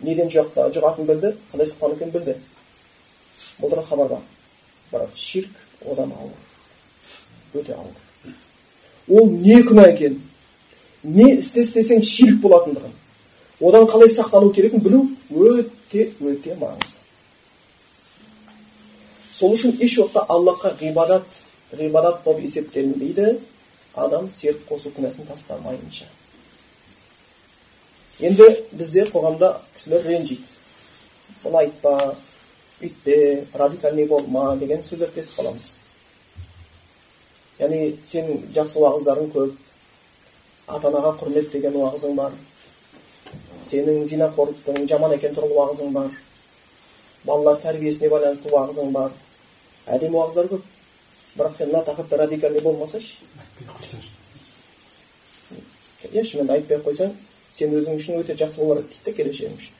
Неден жұғатынын білді. Қандай сақтану екенін білді. Туралы хабар бар. Бірақ ширк одан ауыр. Өте ауыр. Ол не күнә екенін не істе істесең ширк болатындығын? Одан қалай сақтану керегін білу өте өте маңызды. Сол үшін еш уақытта аллахқа ғибадат ғибадат болып есептелінбейді. Адам серік қосу күнәсін тастамайынша. Енді бізде қоғамда кісілер ренжиді. Бұны айтпа үйтпе радикальный болма деген сөздерді естіп қаламыз. Яғни сенің жақсы уағыздарың көп ата анаға құрмет деген уағызың бар. Сенің зинақорлықтың жаман екен туралы уағызың бар. Балалар тәрбиесіне байланысты уағызың бар. Әдемі уағыздар көп. Бірақ сен мына тақырыпта радикальный болмасайшы иә шынымен айтпай ақ қойсаң сен өзің үшін өте жақсы болар еді дейді да келешегің үшін.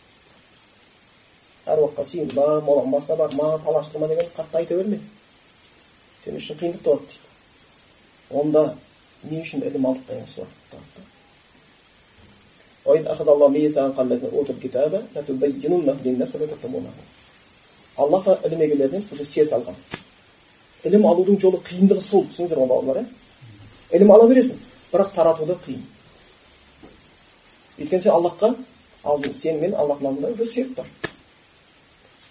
Әруаққа сыйынба моланың басына барма палаштырма деген қатты айта берме. Сен үшін қиындық туады дейді. Онда не үшін ілім алдық деген сұрақ туады аллах ілім егелерінен уже серт алған. Ілім алудың жолы қиындығы сол түсініңіздер ғой бауырлар иә ілім ала бересің бірақ таратуды қиын өйткені сен аллахқа алдың сен мен аллахтың алдында уже серт бар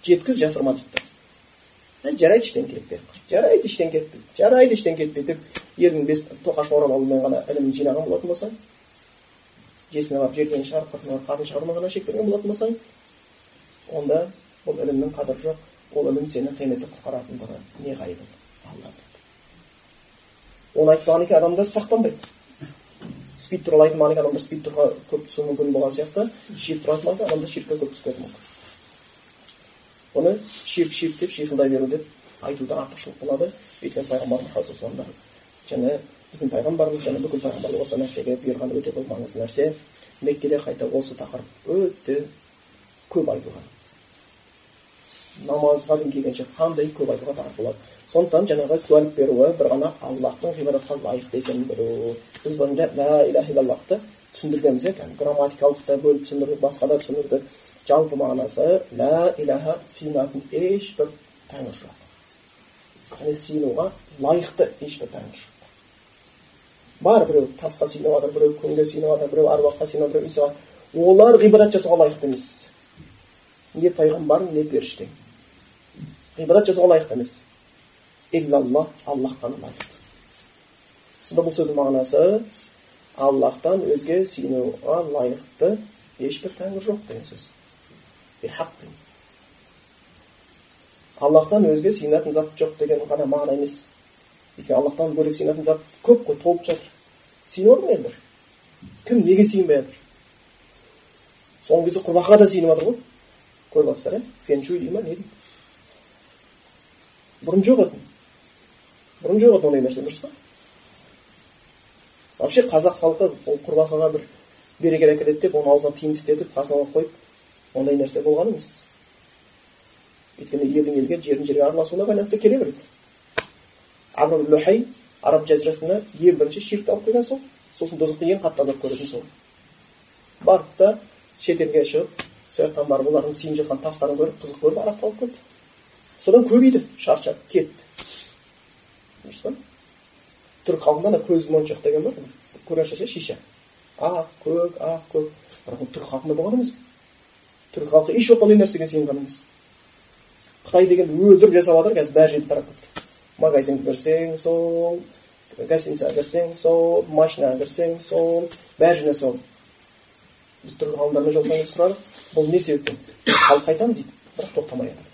жеткіз жасырма дейді да жарайды ештеңе кетпейді жарайды ештеңе кетпейді жарайды ештеңе кетпейді деп елдің бес тоқашын орап алумен ғана ілімін жинаған болатын болсаң жесіне барып желкені шығарып қарын шығарумен ғана шектелген болатын болсаң онда бұл ілімнің қадірі жоқ ол ілім сені қияметте құтқаратындығы не оны айтпаған кейін адамдар сақтанбайды спид туралы айтылмаған кейін адамдар спид турға көп түсуі мүмкін болған сияқты ширк туралы айтылмаған адамдар ширкке көп түсіп кетуі мүмкін бұны ширк ширк деп шиқылдай беру деп айтуда артықшылық болады. Өйткені пайғамбар мұхаммад және біздің пайғамбарымыз және бүкіл пайғамбарлар осы нәрсеге бұйырған өте бір маңызды нәрсе. Меккеде қайта осы тақырып өте көп айтылған. Намазға дейін келгенше қандай көп тақырып болады сондықтан жаңағы куәлік беруі бір ғана аллахтың ғибадатқа лайықты екенін білу біз бұрын ла иляха иллаллахты түсіндіргенбіз иә грамматикалық та бөліп түсіндірдік басқа да түсіндірдік жалпы мағынасы ла иляха сыйынатын ешбір тәңір жоқ яғни сыйынуға лайықты ешбір тәңір жоқ бар біреу тасқа сыйынып жатыр біреу күнге сыйынып жатыр біреу аруаққа сыйынып біреу олар ғибадат жасауға лайықты емес не пайғамбар не періштең ғибадат жасауға лайықты емес иллалла аллах қана лайықты сонда бұл сөздің мағынасы аллахтан өзге сыйынуға лайықты ешбір тәңір жоқ деген сөз аллахтан өзге сыйынатын зат жоқ деген ғана мағына емес өйткені аллахтан бөлек сыйынатын зат көп қой толып жатыр сыйынып жатыр ма елдер кім неге сыйынбай жатыр соңғы кезде құрбақаға да сыйынып жатыр ғой көріп жатсыздар иә феншуй дей ма не дейді бұрын жоқ еді бұрын жоқ еді ондай нәрсе дұрыс па вообще қазақ халқы ол құрбақаға бір берекет әкеледі деп оны аузына тиын істетіп қасына қойып қойып ондай нәрсе болған емес. Өйткені елдің елге жердің жерге араласуына байланысты келе береді. Лухай араб жазирасында ең бірінші ширкті алып қойған сол сосын тозақта ең қатты азап көретін сол барды да шетелге шығып сол жақтан барып олардың сиынып жатқан тастарын көріп қызық көріп арақты алып келді содан көбейді шаршап кетті. Дұрыс па түрік халқында ана көз моншақ деген бар. Көрген ше шиша? Ақ көк ақ көк. Бірақ ол түрік халқында болған емес. Түрік халқы еш уақытта ондай нәрсеге сыйынған емес. Қытай деген өлтіріп жасап жатыр қазір бәрі жерде тарап кетті. Магазинге кірсең сол гостиницаға кірсең сол машинаға кірсең сол бәрі жерде сол біз түрік ғалымдармен жолыққан сұрадық бұл не себептен? Қалып қайтамыз дейді. Бірақ тоқтамай жатыр.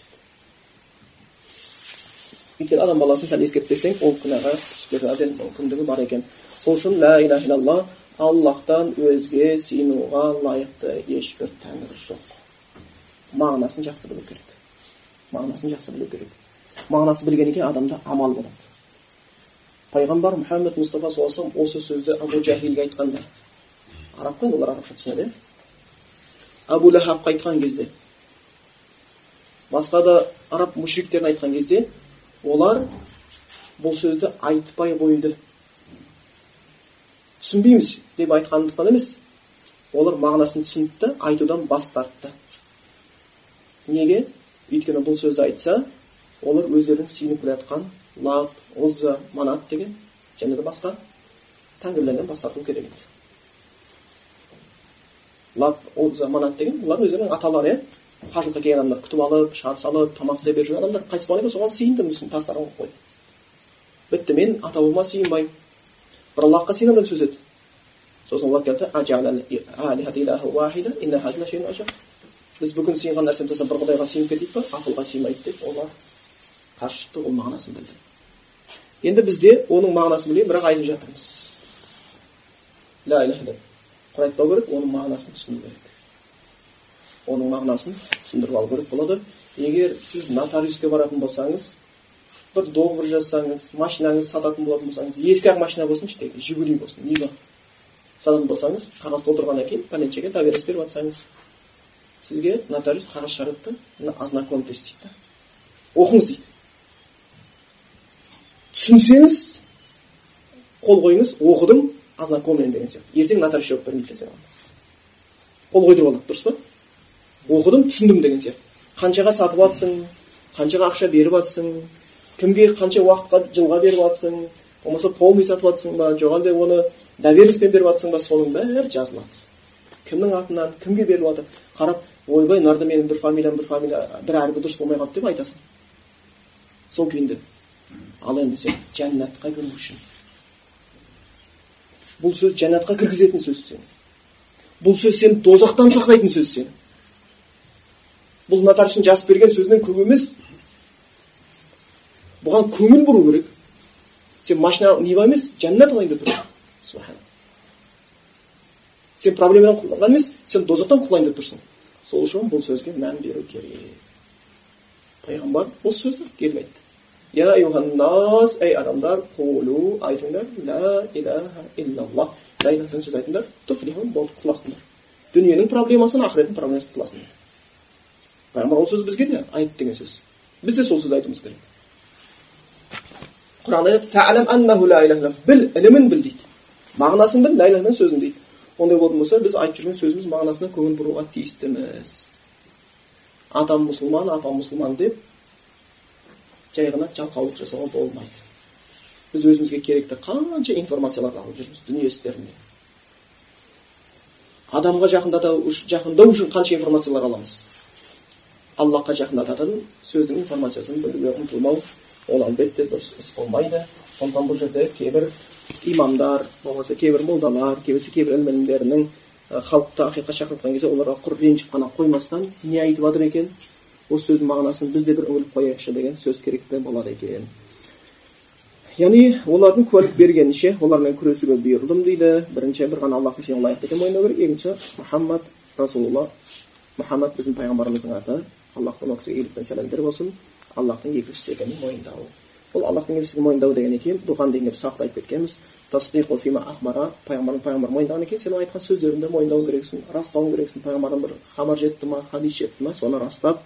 Өйткені адам баласын сәл ескертпесең ол күнәға түсіп әбден мүмкіндігі бар екен сол үшін лә иляха илалла аллахтан өзге сыйынуға лайықты ешбір тәңір жоқ мағынасын жақсы білу керек мағынасын жақсы білу керек мағынасын білгеннен кейін адамда амал болады пайғамбар мұхаммед мұстафа саллаллаху алейhi осы сөзді абу жахилге айтқанда араб қой олар арабша түсінеді иә әбу айтқан кезде басқа да араб мүшриктеріне айтқан кезде олар бұл сөзді айтпай қойды. Түсінбейміз деп айтқандықтан емес олар мағынасын түсінді да айтудан бас тартты. Неге? Өйткені бұл сөзді айтса олар өздерінің сүйініп келе жатқан лат озза манат деген және де басқа тәңірлерден бас тарту керек еді. Лат озза манат деген бұлар өздерінің аталары иә. Қажылыққа келген адамдар күтіп алып шығарып салып тамақ істеп беріп жүрген адамдар қайтыс болғаннан кейін соған сыйындым үстіне тастарын қойып қойды бітті мен ата бабама сыйынбаймын бір аллахқа сыйынамын деп сөз еді сосын олар біз бүгін сыйынған нәрсені тастап бір құдайға сыйынып кетейік па ақылға сыймайды деп олар қарсы шықты ол мағынасын білді енді бізде оның мағынасын білмей бірақ айтып жатырмыз ля құр айтпау керек оның мағынасын түсіну керек оның мағынасын түсіндіріп алу керек болады егер сіз нотариуске баратын болсаңыз бір договор жазсаңыз машинаңызды сататын болатын болсаңыз ескі ақ машина болсыншы тек жигули болсын нива сататын болсаңыз қағаз толтырғаннан кейін пәленшеге доверенность беріп жатсаңыз сізге нотариус қағаз шығарады да ознакомьтесь дейді да оқыңыз дейді түсінсеңіз қол қойыңыз оқыдым ознакомлен деген сияқты ертең нотариус жауап бермейді саған қол қойдырып алады дұрыс па оқыдым түсіндім деген сияқты. Қаншаға сатып жатсың қаншаға ақша беріп жатсың кімге қанша уақытқа жылға беріп жатсың болмаса полный сатып жатсың ба жоқ әлде оны доверенностьпен беріп жатсың ба соның бәрі жазылады. Кімнің атынан кімге беріліп жатыр қарап ойбай мынарда менің бір фамилиям бір фамилия бір әрбі дұрыс болмай қалды деп айтасың. Сол күйінде. Ал енді сен жәннатқа кіру үшін. Бұл сөз жәннатқа кіргізетін сөз сені бұл сөз сені дозақтан сақтайтын сөз сені бұл нотариустың жазып берген сөзінен көп емес. Бұған көңіл бұру керек. Сен машина нива емес жәннат алайын деп тұрсың. Сен проблемадан құтылған емес сен дозақтан құтылайын деп тұрсың. Сол үшін бұл сөзге мән беру керек. Пайғамбар осы сөзді келіп айтты. Я юханнас ей адамдар қулу айтыңдар ла илаха иллаллах ла илаха деген сөз айтыңдар туфлихун құтыласыңдар дүниенің проблемасынан ақыреттің проблемасынан құтыласыңдар. Пайғамбар ол сөз бізге де айт деген сөз біз де сол сөзді айтуымыз керек құранда айтады біл ілімін біл дейді мағынасын біл илаха сөзін дейді ондай болатын болса біз айтып жүрген сөзіміз мағынасына көңіл бұруға тиістіміз атам мұсылман апам мұсылман деп жай ғана жалқаулық жасауға болмайды біз өзімізге керекті қанша информацияларды алып жүрміз дүние істерінде адамға жақындату жақындау үшін қанша информациялар аламыз аллахқа жақындататын сөздің информациясын білуге ұмтылмау ол әлбетте дұрыс іс болмайды сондықтан бұл жерде кейбір имамдар болмаса кейбір молдалар кейбірсе кейбір ілім халықты ақиқатқа шақырып кезде оларға құр ренжіп қана қоймастан не айтып жатыр екен осы сөздің мағынасын біз де бір үңіліп қояйықшы деген сөз керекті болады екен яғни олардың куәлік бергенінше олармен күресуге бұйырдым дейді бірінші бір ғана аллахтың сенің лайықты екенін мойындау керек екінші мұхаммад расулалла мұхаммад біздің пайғамбарымыздың аты аллахтан ол кісіге иелік пен болсын аллахтың екіншісі екенін мойындау бұл аллахтың елшісін мойындау деген екен бұған дейін де сабақта айтып кеткенбіз ахмара пайғамбардың пайғамбар мойындаған екен сен айтқан сөздеріңді мойындау керексің растауың керексің пайғамбардан бір хабар жетті ма хадис жетті ма соны растап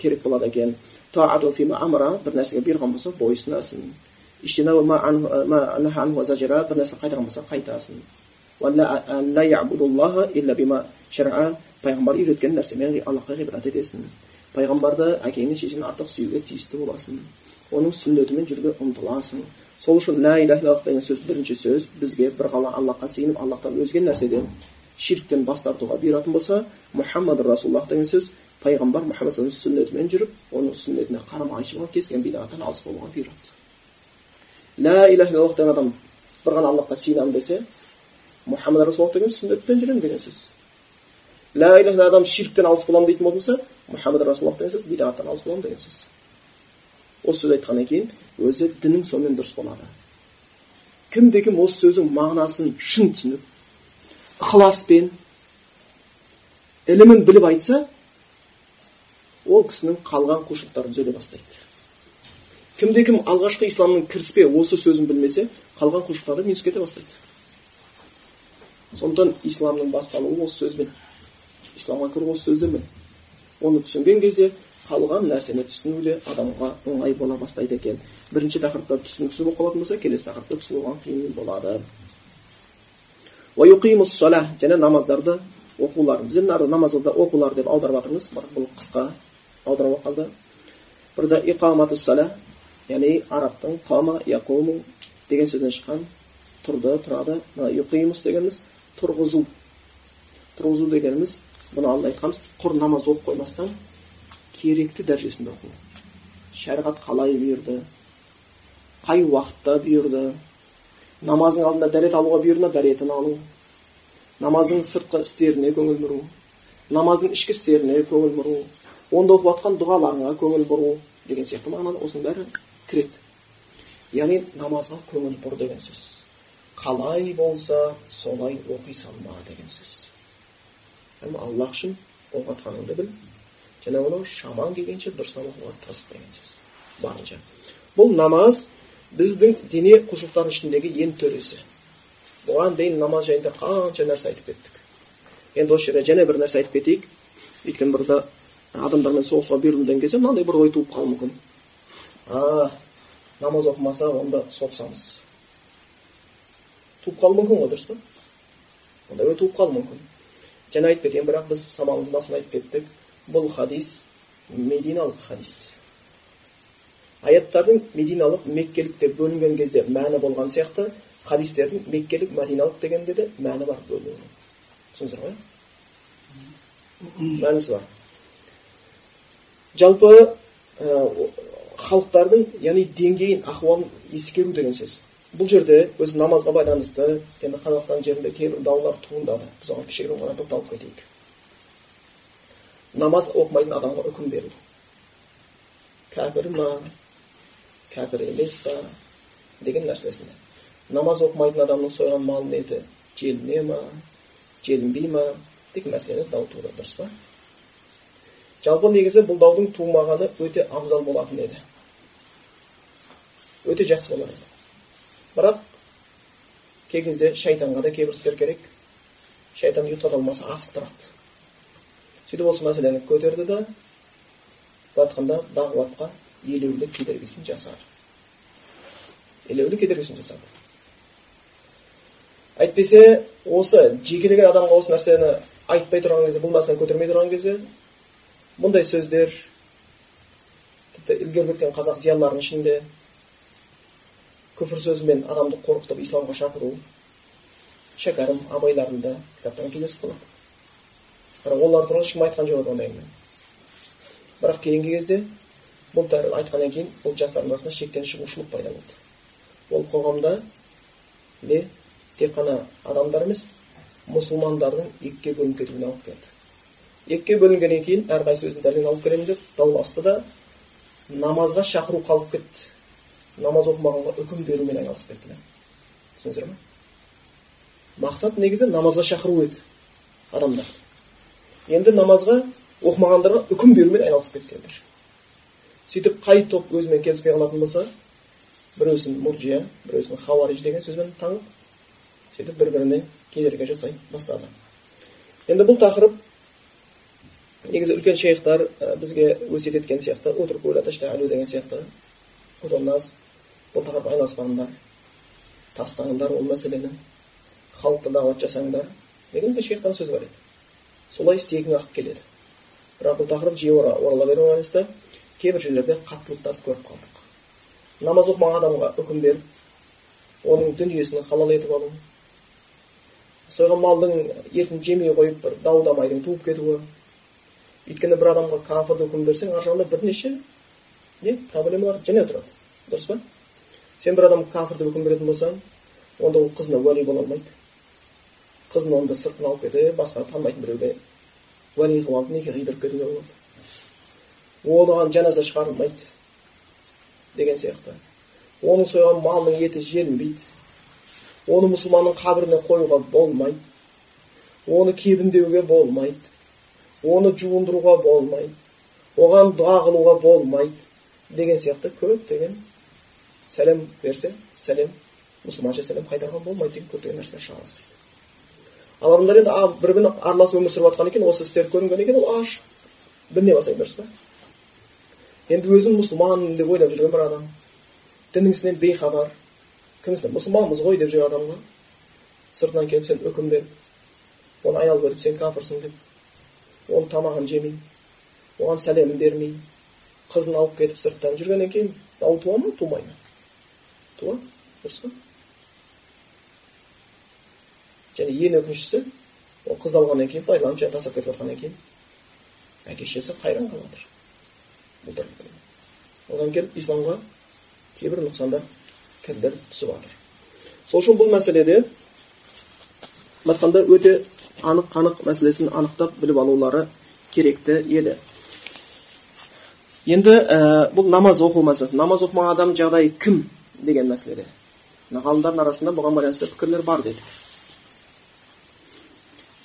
керек болады екен амара бір нәрсеге бұйырған болса бойұсынасың бір нәрсе қайтарған болса қайтасың пайғамбар үйреткен нәрсемен аллахқа ғибадат етесің. Пайғамбарды әкеңнен шешеңнен артық сүюге тиісті боласың. Оның сүннетімен жүруге ұмтыласың. Сол үшін лә иляха иллаллах деген сөз бірінші сөз бізге бір ғана аллахқа сыйынып аллахтан өзге нәрседен ширктен бас тартуға бұйыратын болса мұхаммад расулаллах деген сөз пайғамбар мұхаммад сүннетімен жүріп оның сүннетіне қарама қайшы болып кез келген бидағаттан алыс болуға бұйырады. Лә иляха иллаллах деген адам бір ғана аллахқа сыйынамын десе мұхаммад расулаллах деген сүннетпен жүремін деген сөз. Лә иляха адам ширктен алыс боламын дейтін болса мұхаммад расулаллах деген сөз бидағаттан алыс боламын деген сөз осы сөз айтқаннан кейін өзі дінің сонымен дұрыс болады кімде кім осы сөздің мағынасын шын түсініп ықыласпен ілімін біліп айтса ол кісінің қалған құлшылықтары түзеле бастайды кімде кім алғашқы исламның кіріспе осы сөзін білмесе қалған құлшылықтары минус кете бастайды сондықтан исламның басталуы осы сөзбен исламға кіру осы сөздермен оны түсінген кезде қалған нәрсені түсіну де адамға оңай бола бастайды екен. Бірінші тақырыпта түсініксіз болып қалатын болса келесі тақырыпта түсіну оған қиын болады. Және намаздарды оқулар. Біз енді намазды оқулар деп аударып жатырмыз. Бірақ бұл қысқа аударып қалды. Burada иқамату сала яғни арабтың қама яқуму деген сөзден шыққан тұрды тұрады. Юқимус дегеніміз тұрғызу. Тұрғызу дегеніміз бұны алдында айтқанбыз құр намаз оқып қоймастан керекті дәрежесінде оқу шариғат қалай бұйырды қай уақытта бұйырды намаздың алдында дәрет алуға бұйырды ма дәретін алу намаздың сыртқы істеріне көңіл бұру намаздың ішкі істеріне көңіл бұру онда оқып жатқан дұғаларыңа көңіл бұру деген сияқты мағынада осының бәрі кіреді яғни намазға көңіл бұр деген сөз қалай болса солай оқи салма деген сөз аллах үшін оқып жатқаныңды біл және оны шамаң келгенше дұрыстап оқуға тырыс деген сөз барынша бұл намаз біздің дене құлшылықтардың ішіндегі ең төресі бұған дейін намаз жайында қанша нәрсе айтып кеттік енді осы жерде және бір нәрсе айтып кетейік өйткені burada адамдармен соғысуға берілген кезде мынандай бір ой туып қалуы мүмкін а намаз оқымаса онда соғысамыз туып қалуы мүмкін ғой дұрыс па ондай ой туып қалуы мүмкін және айтып кетейін бірақ біз сабағымыздың басында айтып кеттік. Бұл хадис мединалық хадис. Аяттардың мединалық меккелік деп бөлінген кезде мәні болған сияқты хадистердің меккелік мәдиналық дегенде де мәні бар бөлінуінің. Түсіндіңіздер ғой? Мәнісі бар. Жалпы халықтардың яғни деңгейін ахуалын ескеру деген сөз. Бұл жерде өзі намазға байланысты енді қазақстан жерінде кейбір даулар туындады біз оған кішігірім ғана тоқталып кетейік намаз оқымайтын адамға үкім беру кәпір ма кәпір емес па деген нәрсесіне намаз оқымайтын адамның сойған малының еті желіне ма желінбей ма деген мәселені дау туды дұрыс па жалпы негізі бұл даудың тумағаны өте абзал болатын еді өте жақсы болар еді бірақ кей кезде шайтанға да кейбір істер керек шайтан ұйықтата алмаса асықтырады сөйтіп осы мәселені көтерді да былай айтқанда дағуатқа елеулі кедергісін жасады елеулі кедергісін жасады әйтпесе осы жекелеген адамға осы нәрсені айтпай тұрған кезде бұл мәселені көтермей тұрған кезде мұндай сөздер тіпті ілгері кеткен қазақ зиялыларының ішінде күфір сөзімен адамды қорқытып исламға шақыру шәкәрім абайлардың да кітаптарынан кездесіп қалады бірақ олар туралы ешкім айтқан жоқ еді ондай әңгіме бірақ кейінгі кезде бұл айтқаннан кейін бұл жастардың арасында шектен шығушылық пайда болды ол қоғамда не тек қана адамдар емес мұсылмандардың екіге бөлініп кетуіне алып келді екіге бөлінгеннен кейін әрқайсысы өзінің дәлелін алып келемін деп дауласты да намазға шақыру қалып кетті намаз оқымағанға үкім берумен айналысып кетті да. Түсіндіңіздер ма мақсат негізі намазға шақыру еді адамдар. Енді намазға оқымағандарға үкім берумен айналысып кетті енді сөйтіп қай топ өзімен келіспей қалатын болса біреусін муржия біреусін хауариж деген сөзбен таңып сөйтіп бір біріне кедергі жасай бастады. Енді бұл тақырып негізі үлкен шейхтар бізге өсиет еткен сияқты деген сияқты. Одан бұл тақырыпқа айналыспаңдар тастаңдар ол мәселені халыққа дағуат жасаңдар деген үлкен шейхтардың сөзі бар еді солай істегің ақ келеді бірақ бұл тақырып жиі орала беруіне байланысты кейбір жерлерде қаттылықтарды көріп қалдық намаз оқымаған адамға үкім беріп оның дүниесін халал етіп алу сойған малдың етін жемей қойып бір дау дамайдың туып кетуі өйткені бір адамға кафірді үкім берсең ар жағында бірнеше не проблемалар және тұрады дұрыс па сен бір адам кафір үкім беретін болсаң онда ол қызына уәли бола алмайды қызын онда сыртына алып кетіп басқа танымайтын біреуге уәли қылып алып неке қидырып кетуге болады оған жаназа шығарылмайды деген сияқты оның сойған малының еті желінбейді оны мұсылманның қабіріне қоюға болмайды оны кебіндеуге болмайды оны жуындыруға болмайды оған дұға қылуға болмайды деген сияқты көптеген сәлем берсе сәлем мұсылманша сәлем қайтаруға болмайды деген көптеген нәрселер шыға бастайды ал адамдар енді бір бірімен араласып өмір сүріп жатқан екен осы істер көрінгеннен кейін ол ашық біліне бастайды дұрыс па енді өзін мұсылман деп ойлап жүрген бір адам діннің ісінен бейхабар кімсің мұсылманбыз ғой деп жүрген адамға сыртынан келіп сен үкім беріп оны айналып өтіп сен кәпірсің деп оның тамағын жемей оған сәлемін бермей қызын алып кетіп сырттан жүргеннен кейін дау туа ма тумай ма туады дұрыс па және ең өкініштісі ол қызды алғаннан кейін пайдаланып жаңағы тастап кетіп жатқаннан кейін әке шешесі қайран қалып жатыр одан келіп исламға кейбір нұқсандар кірдір түсіп жатыр сол үшін бұл мәселеде айтқанда өте анық қанық мәселесін анықтап біліп алулары керекті еді енді ә, бұл намаз оқу мәселесі намаз оқымаған адам жағдайы кім деген мәселеде ғалымдардың арасында бұған байланысты пікірлер бар дедік.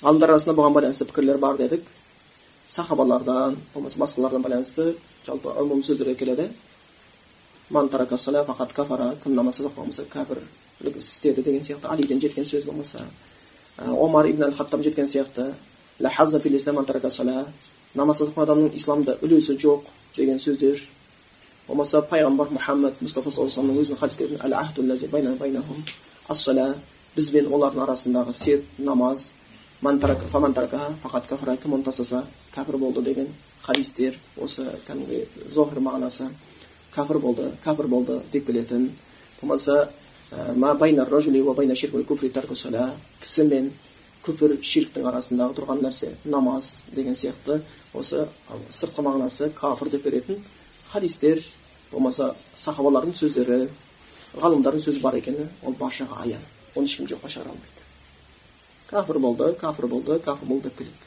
Ғалымдар арасында бұған байланысты пікірлер бар дедік. Сахабалардан болмаса басқалардан байланысты жалпы ұмум сөздерге келеді. Фақат кафара кім намаз болса кәпірлік іс істеді деген сияқты. Алиден жеткен сөз болмаса омар ибн әл хаттам жеткен сияқты намаз адамның исламда үлесі жоқ деген сөздер. Болмаса пайғамбар мұхаммад мұстафа саллаллаху алейхи вассалам бізбен олардың арасындағы серт намаз кім оны тастаса кәпір болды деген хадистер осы кәдімгі зохир мағынасы кәпір болды кәпір болды деп келетін болмаса кісі мен күпір ширктің арасындағы тұрған нәрсе намаз деген сияқты осы сыртқы мағынасы кафір деп беретін хадистер болмаса сахабалардың сөздері ғалымдардың сөзі бар екені ол баршаға аян. Оны ешкім жоққа шығара алмайды. Кәпір болды кәпір болды кәпір болды деп келеді.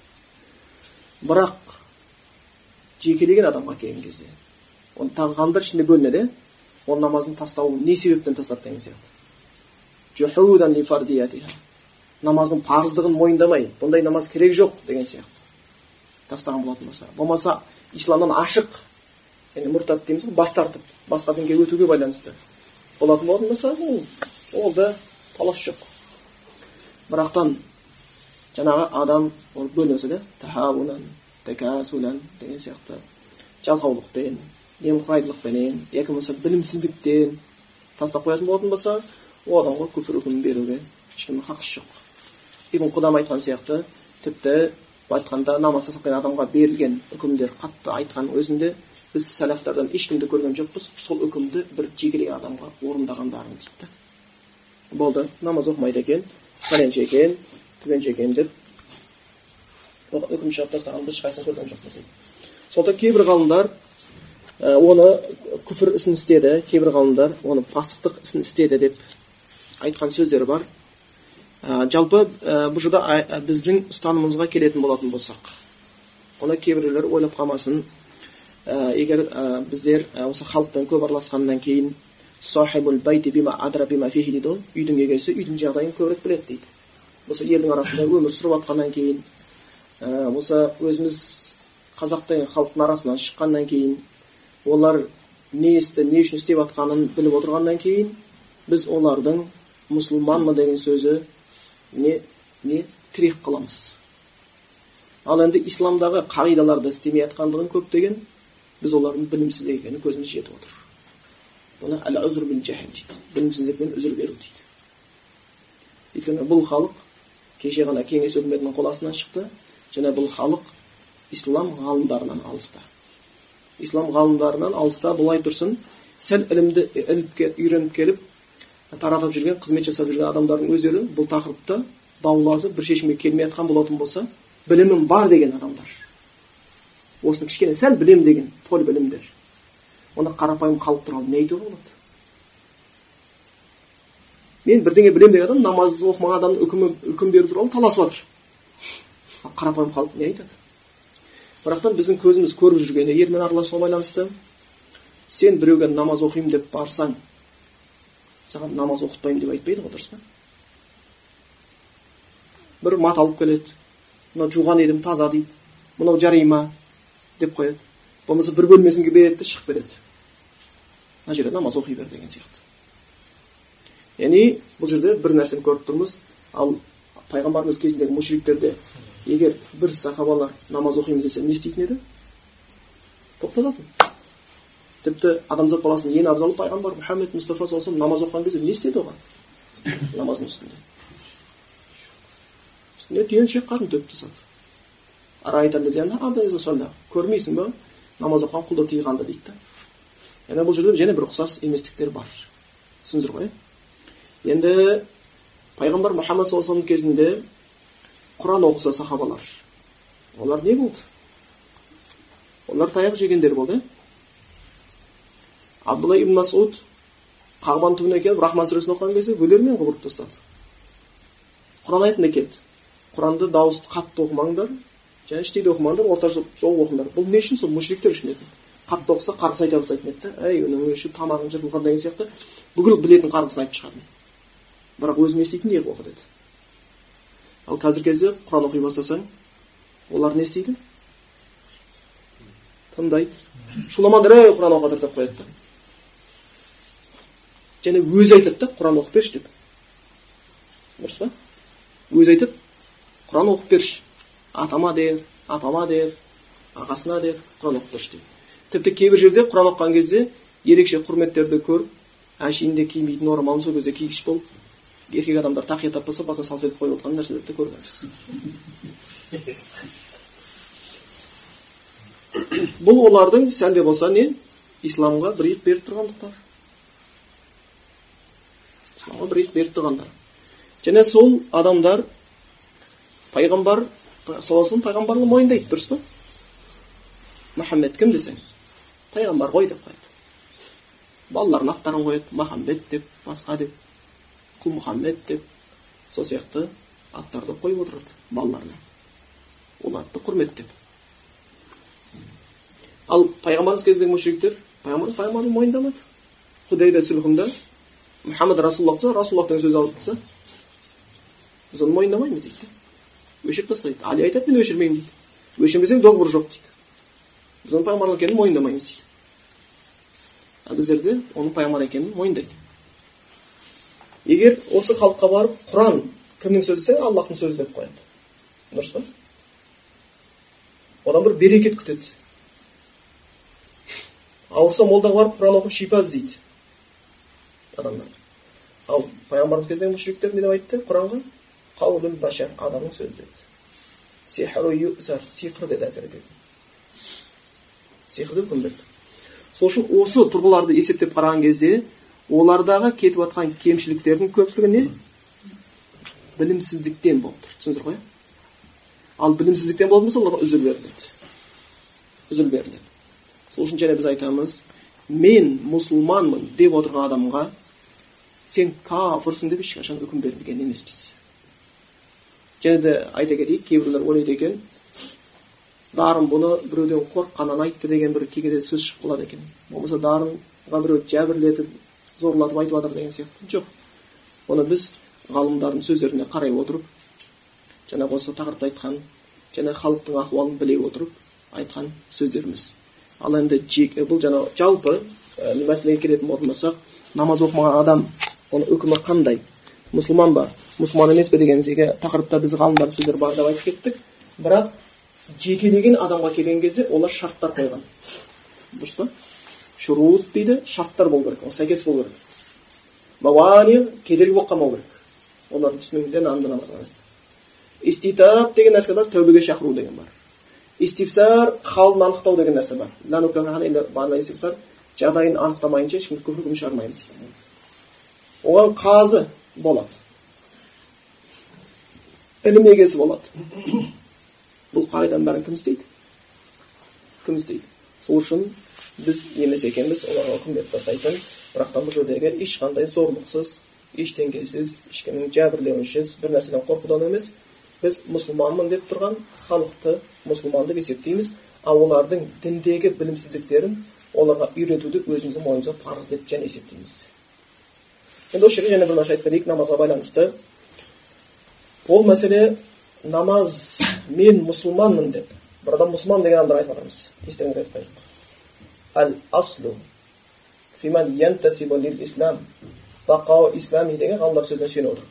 Бірақ жекелеген адамға келген кезде оны тағы ғалымдар ішінде бөлінеді иә ол намазын тастауы не себептен тастады деген сияқты. Намаздың парыздығын мойындамай бұндай намаз керек жоқ деген сияқты. Тастаған болатын болса. Болмаса исламнан ашық яғни мұртат дейміз ғой бас тартып басқа дінге өтуге байланысты болатын болатын болса ол ол да талас жоқ бірақтан жаңағы адам ол бөлінсе да тахауынан такасулан деген сияқты жалқаулықпен немқұрайдылықпенен яки болмаса білімсіздіктен тастап қоятын болатын болса ол адамға күфір үкімін беруге ешкімнің хақысы жоқ ибн құдам айтқан сияқты тіпті былай айтқанда намаз тастап адамға берілген үкімдер қатты айтқан өзінде біз сәлафтардан ешкімді көрген жоқпыз сол үкімді бір жекелеген адамға орындағандарын дейді да болды намаз оқымайды екен пәленше екен түгенше екен деп үкім шығарып тастаған біз ешқайсысын көрген жоқпыз дейді сондықтан кейбір ғалымдар оны күфір ісін істеді кейбір ғалымдар оны пасықтық ісін істеді деп айтқан сөздері бар ә, жалпы ә, бұл жерде біздің ұстанымымызға келетін болатын болсақ оны кейбіреулер ойлап қалмасын егер ә, біздер осы халықпен көп араласқаннан кейін дейді ғой. Үйдің егесі үйдің жағдайын көбірек біледі дейді. Осы елдің арасында өмір сүріп жатқаннан кейін осы өзіміз қазақ деген халықтың арасынан шыққаннан кейін олар не істі не үшін істеп жатқанын біліп отырғаннан кейін біз олардың мұсылманмын деген сөзі не не тірек қыламыз. Ал енді исламдағы қағидаларды істемей жатқандығын көптеген біз олардың білімсіздік екенін көзіміз жетіп отыр бұны әл дейді білімсіздікпен үзір беру дейді өйткені бұл халық кеше ғана кеңес өкіметінің қол астынан шықты және бұл халық ислам ғалымдарынан алыста ислам ғалымдарынан алыста былай тұрсын сәл ілімді іліпке үйреніп келіп таратып жүрген қызмет жасап жүрген адамдардың өздері бұл тақырыпта дауласып бір шешімге келмей жатқан болатын болса білімім бар деген адамдар осыны кішкене сәл білем деген төл білімдер. Онда қарапайым халық туралы не айтуға болады? Мен бірдеңе білемін деген адам намаз оқымаған адамның үкімі үкім беру туралы таласып жатыр қарапайым халық не айтады? Бірақтан біздің көзіміз көріп жүрген елмен араласуға байланысты сен біреуге намаз оқимын деп барсаң саған намаз оқытпаймын деп айтпайды ғой дұрыс па? Бір мат алып келеді. Мынау жуған едім таза дейді. Мынау жарай ма деп қояды болмаса бір бөлмесін береді де шығып кетеді мына жерде намаз оқи бер деген сияқты. Яғни бұл жерде бір нәрсені көріп тұрмыз ал пайғамбарымыз кезіндегі мушриктерде егер бір сахабалар намаз оқимыз десе не істейтін еді тоқтататын тіпті адамзат баласының ең абзалы пайғамбар мұхаммед мұстафа саллаллаху намаз оқыған кезде не істеді оған намаздың үстінде үстіне түйіншек қарын төгіп тастады көрмейсің ба? Намаз оқыған құлды тыйғанды дейді да. Яғни бұл жерде және бір ұқсас еместіктер бар. Түсіндіңіздер ғой? Енді пайғамбар мұхаммад саллаллаху кезінде құран оқыса сахабалар олар не болды? Олар таяқ жегендер болды. Абдулла ибн масуд қағбаның түбіне келіп рахман сүресін оқыған кезде өлермен қылып ұрып тастады. Құран аятында келді құранды дауысты қатты оқымаңдар және іштей де оқымаңдар орта жол оқыңдар бұл не үшін сол мушриктер үшін еді? Қатты оқыса қарғыс айта бастайтын еді да. Әй өңеші тамағың жыртылған деген сияқты. Бүкіл білетін қарғысын айтып шығатын бірақ өзің не істейтін неғып оқы деді. Ал қазіргі кезде құран оқи бастасаң олар не істейді? Тыңдайды шуламаңдар ей құран оқыңдар деп қояды да. Және өзі айтады да құран оқып берші деп. Дұрыс па? Өзі айтады құран оқып берші атама дер апама дер ағасына дер құран берші деп. Тіпті кейбір жерде құран оқыған кезде ерекше құрметтерді көріп әшейінде кимейтін орамалын сол кезде кигіш болып еркек адамдар тақия таппаса басына салфетка қойып отырған нәрселерді көргенбіз бұл олардың сәл де болса не? Исламға бір иық беріп тұрғандықтары исламға бір иық беріп тұрғандар. Және сол адамдар пайғамбар саллаллаху пайғамбарлығын мойындайды дұрыс па мұхаммед кім десең пайғамбар ғой деп қояды балаларының аттарын қояды махамбет деп басқа деп құл мұхаммед деп сол сияқты аттарды қойып отырады балаларына ол атты құрметтеп ал пайғамбарымыз кезіндегі мүшриктер пайғамбарымыз пайғамбарлығын мойындамады худайда сүлхында мұхаммад расулаллах десе расулаллах деген сөз алып біз оны мойындамаймыз дейді өшіріп тастайды. Али айтады мен өшірмеймін дейді. Өшірмесең договор жоқ дейді. Біз оның пайғамбар екенін мойындамаймыз дейді. А біздерде оның пайғамбар екенін мойындайды. Егер осы халыққа барып құран кімнің сөзі десең аллахтың сөзі деп қояды. Дұрыс па? Одан бір берекет күтеді. Ауырса молдаға барып құран оқып шипа іздейді. Адамдар. Ал пайғамбарымыз кезіндегі мүшриктер не деп айтты? Құранға? Башар адамның сөзі деді сихру юсар сиқыр деді әзірет сиқырды үкім берді сол үшін осы тұрғыларды есептеп қараған кезде олардағы кетіп жатқан кемшіліктердің көпшілігі не? Білімсіздіктен болып тұр. Түсіндіңіздер ғой. Ал білімсіздіктен болатын болса оларға үзір беріледі. Үзір беріледі. Сол үшін және біз айтамыз мен мұсылманмын деп отырған адамға сен кафірсің деп ешқашан үкім бермеген емеспіз. Және де айта кетейік кейбіреулер ойлайды екен дарын бұны біреуден қорыққаннан айтты деген бір кей кезде сөз шығып қалады екен. Болмаса дарынға біреу жәбірлетіп зорлатып айтып жатыр деген сияқты. Жоқ. Оны біз ғалымдардың сөздеріне қарай отырып жаңағы осы тақырыпта айтқан және халықтың ахуалын біле отырып айтқан сөздеріміз. Ал енді бұл жаңағы жалпы ә, мәселеге келетін болатын болсақ намаз оқымаған адам оның үкімі қандай? Мұсылман ба? Мұсылман емес пе деген секілді тақырыпта біз ғалымдардың сөздері бар деп айтып кеттік. Бірақ жекелеген адамға келген кезде олар шарттар қойған. Дұрыс па? Шурут дейді шарттар болу керек ол сәйкес болу керек. Мауани кедергі болып қалмау керек. Олардың түсінігінде намды намазға емес иститаб деген нәрсе бар тәубеге шақыру деген бар. Истифсар халын анықтау деген нәрсе бар. Жағдайын анықтамайынша ешкімге күфір үкім шығармаймыз. Оған қазы болады. Ілім егесі болады бұл қағиданың бәрін кім істейді кім істейді сол үшін біз емес екенбіз оларға үкім беріп тастайтын бірақ та бұл жердегі ешқандай зорлықсыз ештеңкесіз ешкімнің жәбірлеуінсіз бір нәрседен қорқудан емес біз мұсылманмын деп тұрған халықты мұсылман деп есептейміз ал олардың діндегі білімсіздіктерін оларға үйретуді өзіміздің мойнымызға парыз деп және есептейміз енді осы жерде және бір нәрсе айтып кетейік намазға байланысты ол мәселе намаз мен мұсылманмын деп. Бір адам мұсылман деген адамдар айтып жатырмыз естеріңізге айтып қояйық. Аслу фиман деген ғалымдар сөзіне сүйеніп отырып.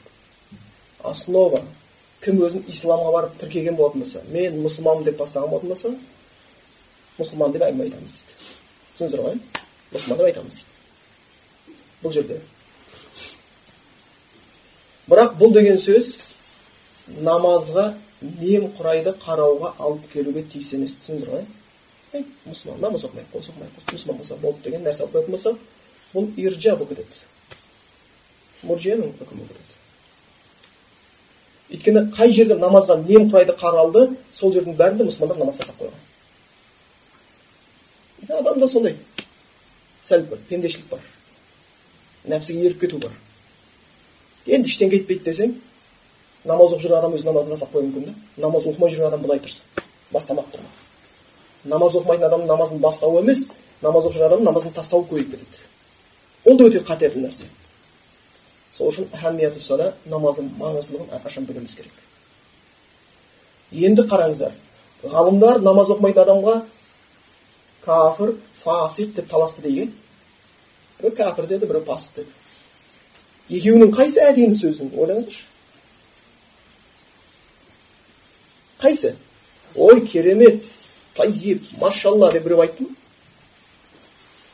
Основа кім өзін исламға барып тіркеген болатын болса мен мұсылманмын деп бастаған болатын болса мұсылман деп әңгіме айтамыз дейді. Түсіндіңіздер ғой мұсылман деп айтамыз дейді. Бұл жерде. Бірақ бұл деген сөз намазға немқұрайды қарауға алып келуге тиіс емес. түсіндіңіздер ғой. Ей мұсылман намаз оқымай ақ қойса оқымай ақ қойсын мұсылман болса болды деген нәрсе алып қоятын болса бұл иржа болып кетеді. Мұржияның үкімі болып өйткені қай жерде намазға немқұрайды қаралды сол жердің бәрінде мұсылмандар намаз тастап қойған. Адамда сондай. Сәл бір пендешілік бар. Нәпсіге еріп кету бар. Енді ештеңе етпейді десең намаз оқып жүрген адам өз намазын тастап қоюы мүмкін да намаз оқымай жүрген адам былай тұрсын. Бастамақ тұрмақ. Намаз оқымайтын адамның намазын бастауы емес намаз оқып жүрген адамның намазын тастауы көбейіп кетеді. Ол да өте қатерлі нәрсе. Сол үшін сала намаздың маңыздылығын әрқашан білуіміз керек. Енді қараңыздар ғалымдар намаз оқымайтын адамға кафір фасик деп таласты деген. Біреу кәпір деді біреу пасық деді. Екеуінің қайсы әдемі сөзін ойлаңыздаршы? Қайсы ой керемет тайып машалла деп біреу айтты ма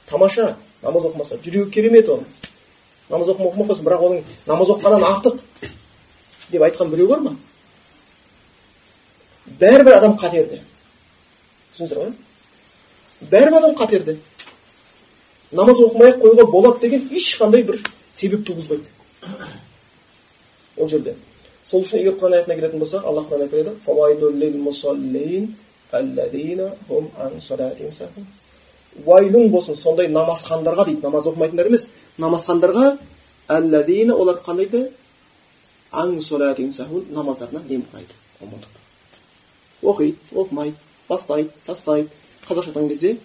тамаша намаз оқымаса жүрегі керемет оның намаз оқымай оқымай бірақ оның намаз оқығаннан артық деп айтқан біреу бар ма бәрібір адам қатерде түсіндіңіздер ғой бәрібір адам қатерде намаз оқымай ақ қоюға болады деген ешқандай бір себеп туғызбайды ол жерде сол үшін егер құран аятына келетін болсақ алла құран уайлун болсын сондай намазхандарға дейді. Намаз оқымайтындар емес. Намазхандарға әлләдина олар қандай еді намаздарына немқұрайды оқиды оқымайды бастайды тастайды. Қазақша айтқан кезде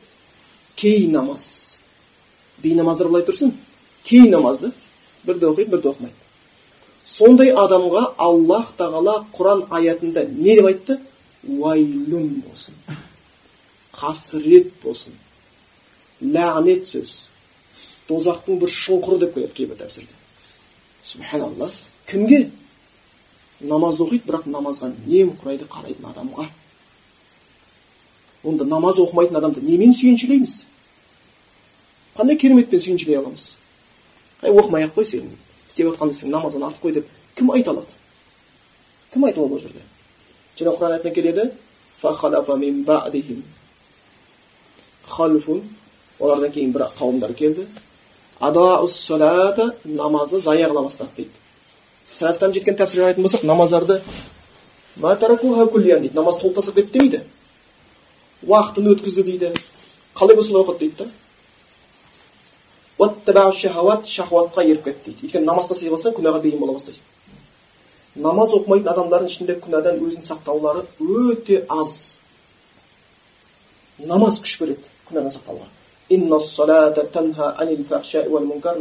кей намаз бейнамаздар былай тұрсын. Кей намазды бірде оқиды бірде оқымайды. Сондай адамға аллах тағала құран аятында не деп айтты? Уайлун болсын. Қасірет болсын. Ләғнет сөз. Тозақтың бір шұңқыры деп келеді кейбір тәпсірде. Субханалла. Кімге? Намаз оқиды бірақ намазға немқұрайды қарайтын адамға. Онда намаз оқымайтын адамды немен сүйіншілейміз? Қандай кереметпен сүйіншілей аламыз? Әй оқымай ақ қой сен. Істеп жатқан ісің намаздан артық қой деп кім айта алады кім айта алады ол жерде және құран аятында келеді олардан кейін бір қауымдар келді намазды зая қыла бастады дейді сәлафтан жеткен тәпсірге қарайтын болсақ намаздарды дейді намаз толық тастап кетті демейді уақытын өткізді дейді қалай болса солай оқыды дейді да шахуатқа еріп кетті дейді. Өйткені намаз тастай қалсаң күнәға бейім бола бастайсың. Намаз оқымайтын адамдардың ішінде күнәдан өзін сақтаулары өте аз. Намаз күш береді күнәдан сақтауға